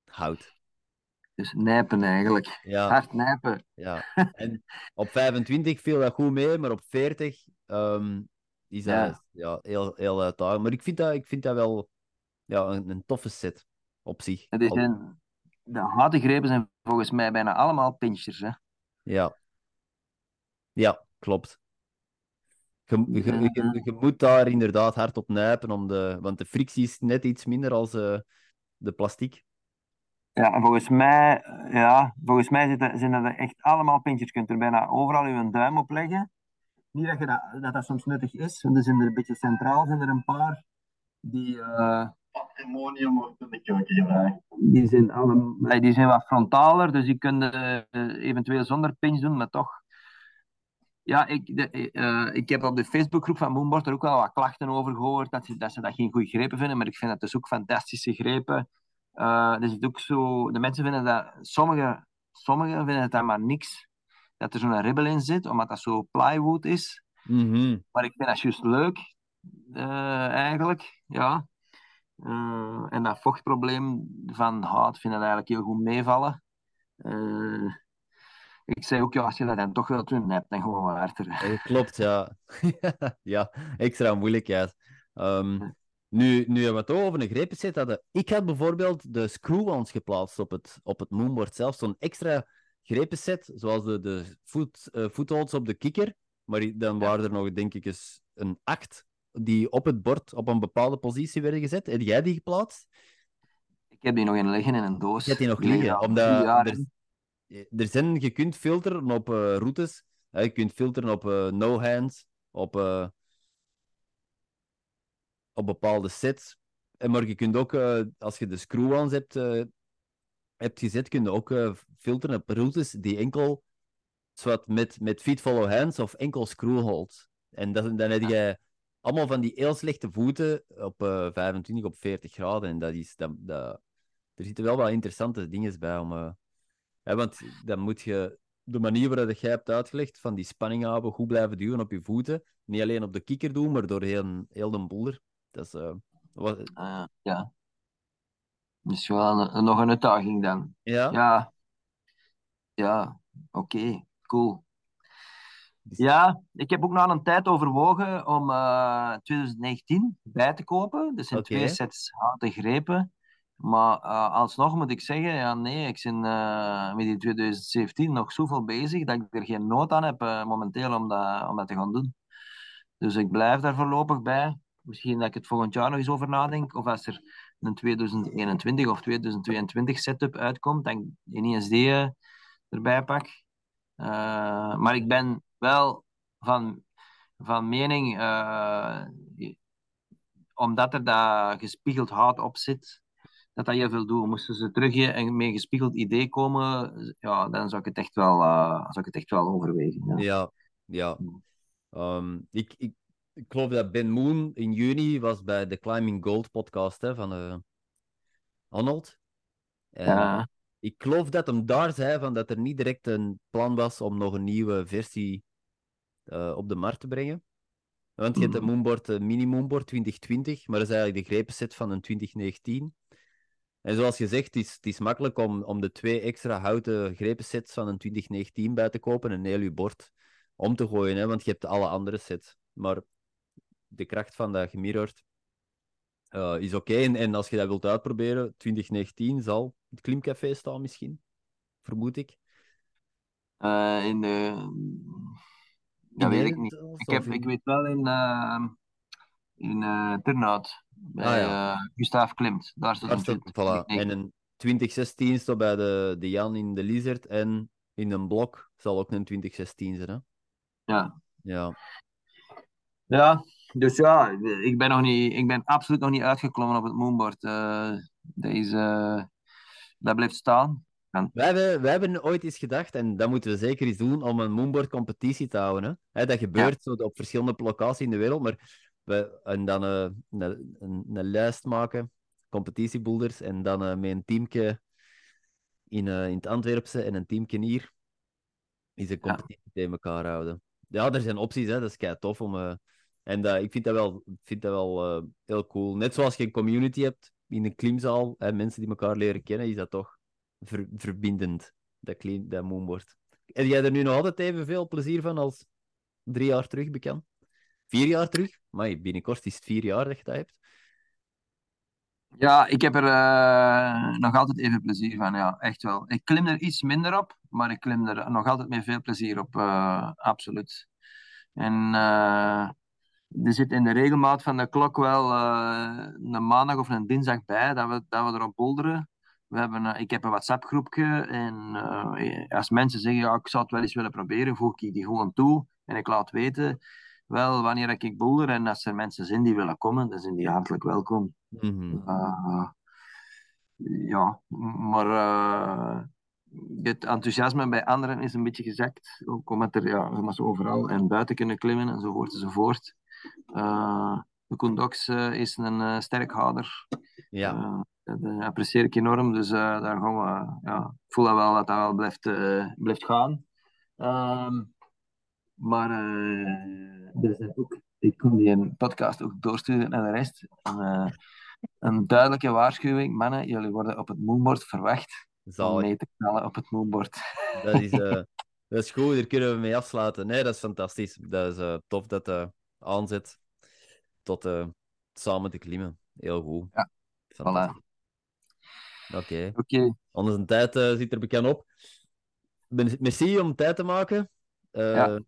Hout. Dus nijpen eigenlijk. Ja, Hard nijpen. ja. En op 25 viel dat goed mee, maar op 40 ehm, is dat Ja. ja. heel, heel uitdagend. Maar ik vind dat, ik vind dat wel ja, een, een toffe set op zich. Het is Al- een, de houten grepen zijn volgens mij bijna allemaal pinchers. Hè? Ja. Ja, klopt. Je, je, je, je- je moet daar inderdaad hard op nijpen, om de, want de frictie is net iets minder als eh, de plastiek. Ja, en volgens mij, eh, ja, volgens mij zitten, zijn dat echt allemaal pintjes. Je kunt er bijna overal je duim op leggen. Niet dat, je dat, dat dat soms nuttig is, want er zijn er een beetje centraal zijn er een paar die, eh, Patrimonium wordt in de keuken die, zijn, alle, nee, die zijn wat frontaler, dus die je eh, eventueel zonder pinch doen, maar toch. Ja, ik, de, eh, ik heb op de Facebookgroep van Moonboard er ook wel wat klachten over gehoord, dat ze dat, ze dat geen goede grepen vinden, maar ik vind dat dus ook fantastische grepen. Eh er zit ook zo, de mensen vinden dat, sommigen sommigen vinden het dan maar niks, dat er zo'n ribbel in zit, omdat dat zo plywood is. Mhm. Maar ik vind dat juist leuk, eh, eigenlijk, ja. En dat vochtprobleem van hout vind ik eigenlijk heel goed meevallen. Eh, ik zei ook, ja, als je dat dan toch wilt doen, heb dan gewoon wat harder. Eh, Klopt, ja. ja, extra moeilijkheid. Ehm, nu, nu je het over een zit, hadden... ik had bijvoorbeeld de screw-ons geplaatst op het, op het moonboard zelf. Zo'n extra grepenset, zoals de, de foot, eh, footholds op de kikker. Maar dan waren er nog, denk ik, eens een acht die op het bord op een bepaalde positie werden gezet. Heb jij die geplaatst? Ik heb die nog in liggen in een doos. Je hebt die nog liggen omdat er- in. Er zijn, je kunt filteren op eh, routes. Hè, je kunt filteren op eh, no-hands, op, eh, op bepaalde sets. En maar je kunt ook, eh, als je de screw-ons hebt, eh, hebt gezet, kun je ook eh, filteren op routes die enkel zowat met, met feet follow hands of enkel screw-holds. En dat, dan heb je allemaal van die heel slechte voeten op eh 25, op 40 graden. En dat is, dat, dat, er zitten wel wat interessante dingen bij om... eh, hè, want dan moet je de manier waarop jij hebt uitgelegd, van die spanning houden, goed blijven duwen op je voeten. Niet alleen op de kikker doen, maar door heel, heel de boulder. Dat is... eh, wat, Ah, ja. Dus wel een- nog een uitdaging dan. ja? Ja. Ja, oké, cool. Ja, ik heb ook na een tijd overwogen om eh 2019 bij te kopen. Dus zijn Oké. twee sets houten grepen. Maar eh, alsnog moet ik zeggen, ja, nee, ik ben eh, met die 2017 nog zoveel bezig dat ik er geen nood aan heb eh, momenteel om dat, om dat te gaan doen. Dus ik blijf daar voorlopig bij. Misschien dat ik het volgend jaar nog eens over nadenk. Of als er een 2021 of 2022 setup uitkomt, dat ik ineens die eh, erbij pak. Maar ik ben wel van, van mening, omdat er dat gespiegeld hout op zit, dat dat heel veel doet. Moesten ze terug en met een gespiegeld idee komen, ja, dan zou ik het echt wel, eh, zou ik het echt wel overwegen. Ja. Ja, ja. Ehm, ik, ik, ik geloof dat Ben Moon in juni was bij de Climbing Gold podcast hè, van eh Arnold. En Ja. ik geloof dat hem daar zei van dat er niet direct een plan was om nog een nieuwe versie eh, op de markt te brengen. Want je hebt de Mhm. Moonboard, de mini Moonboard 2020, maar dat is eigenlijk de grepenset van een 2019. En zoals gezegd, het is, het is makkelijk om, om de twee extra houten grepensets van een 2019 bij te kopen en heel je bord om te gooien, hè, want je hebt alle andere sets. Maar de kracht van dat gemirrord eh, is oké. En, en als je dat wilt uitproberen, 2019 zal het Klimcafé staan misschien, vermoed ik. Eh, in de... Dat weet ik niet. Ik, heb, ik weet wel in, eh in eh Turnhout, bij Ah, ja. eh, Gustav Klimt. Daar staat Daar een staat, 20. voilà. Nee, En een 2016 staat bij de, de Jan in de Lizard en in een blok zal ook een 2016 zijn. Hè? Ja. Ja. ja, dus ja, ik ben, nog niet, ik ben absoluut nog niet uitgeklommen op het moonboard. Eh eh, dat blijft staan. Wij hebben, wij hebben ooit eens gedacht, en dat moeten we zeker eens doen, om een moonboard competitie te houden. Hè? Hè, dat gebeurt zo op verschillende locaties in de wereld, maar we, en dan eh, een, een, een lijst maken, competitiebuilders, en dan eh, met een teamje in, eh, in het Antwerpse en een teamje hier, is een competitie tegen elkaar houden. Ja, er zijn opties, hè? dat is kei tof om... en ik vind dat wel, vind dat wel heel cool. Net zoals je een community hebt in een klimzaal, hè, mensen die elkaar leren kennen, is dat toch ver- verbindend, dat, clean, dat moonboard. Heb jij er nu nog altijd evenveel plezier van als drie jaar terug bekend? Vier jaar terug? Maar binnenkort is het vier jaar dat je dat hebt. Ja, ik heb er eh, nog altijd even plezier van, ja, echt wel. Ik klim er iets minder op, maar ik klim er nog altijd met veel plezier op, eh, absoluut. En eh, er zit in de regelmaat van de klok wel een maandag of een dinsdag bij dat we, dat we erop bolderen. We hebben, ik heb een WhatsApp-groepje en als mensen zeggen, ja, ik zou het wel eens willen proberen, voeg ik die gewoon toe en ik laat weten wel wanneer ik boulder en als er mensen zijn die willen komen, dan zijn die hartelijk welkom. Mhm. Uh, ja, maar uh, het enthousiasme bij anderen is een beetje gezakt. Ook omdat er ja, zo overal en buiten kunnen klimmen enzovoort enzovoort. Uh, de Koendox is een uh, sterkhouder. Ja. dat apprecieer ik enorm. Dus daar gaan we. Ja, ik voel dat wel dat dat wel blijft, blijft gaan. Um, maar ook, ik kon die een podcast ook doorsturen naar de rest. En, een duidelijke waarschuwing, mannen, jullie worden op het moonboard verwacht Zalig. om mee te knallen op het moonboard. Dat is, uh, dat is goed, daar kunnen we mee afsluiten. Nee, dat is fantastisch. Dat is uh, tof dat uh, aanzet tot samen te klimmen. Heel goed. Ja, voilà. Oké. Okay. Okay. Onze tijd zit er bekend op. Merci om tijd te maken. Uh, ja.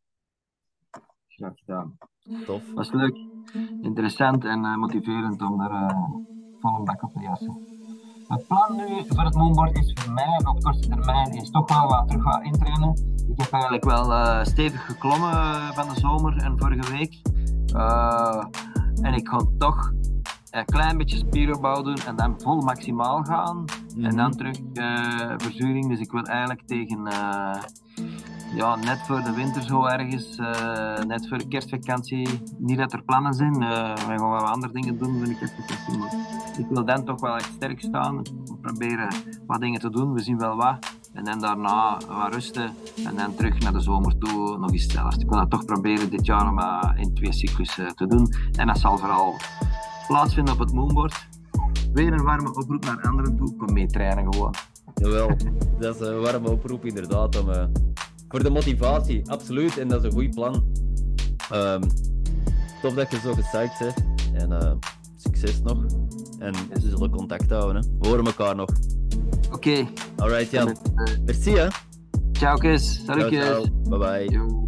Graag gedaan. Tof. Was leuk, interessant en uh, motiverend om er uh, vol een bak op te jassen. Het plan nu voor het moonboard is voor mij op korte termijn is toch wel wat terug wat intrainen. Ik heb eigenlijk wel uh, stevig geklommen van de zomer en vorige week. en ik ga toch een klein beetje spieropbouw doen en dan vol maximaal gaan. En dan terug verzuring. Dus ik wil eigenlijk tegen ja, net voor de winter zo ergens, uh, net voor de kerstvakantie. Niet dat er plannen zijn, uh, we gaan wel andere dingen doen voor de kerstvakantie. Maar ik wil dan toch wel echt sterk staan. We proberen wat dingen te doen, we zien wel wat. En dan daarna wat rusten en dan terug naar de zomer toe nog eens hetzelfde. Ik wil dat toch proberen dit jaar om uh, in twee cyclussen te doen. En dat zal vooral plaatsvinden op het moonboard. Weer een warme oproep naar anderen toe, kom mee trainen gewoon. Jawel, dat is een warme oproep inderdaad om voor de motivatie, absoluut. En dat is een goed plan. Um, tof dat je zo gepsyched bent. En uh, succes nog. En we zullen contact houden. Hè. We horen elkaar nog. Oké. Okay. Alright, Jan. Merci, hè. Ciao, Kes. Salutjes. Bye bye. Yo.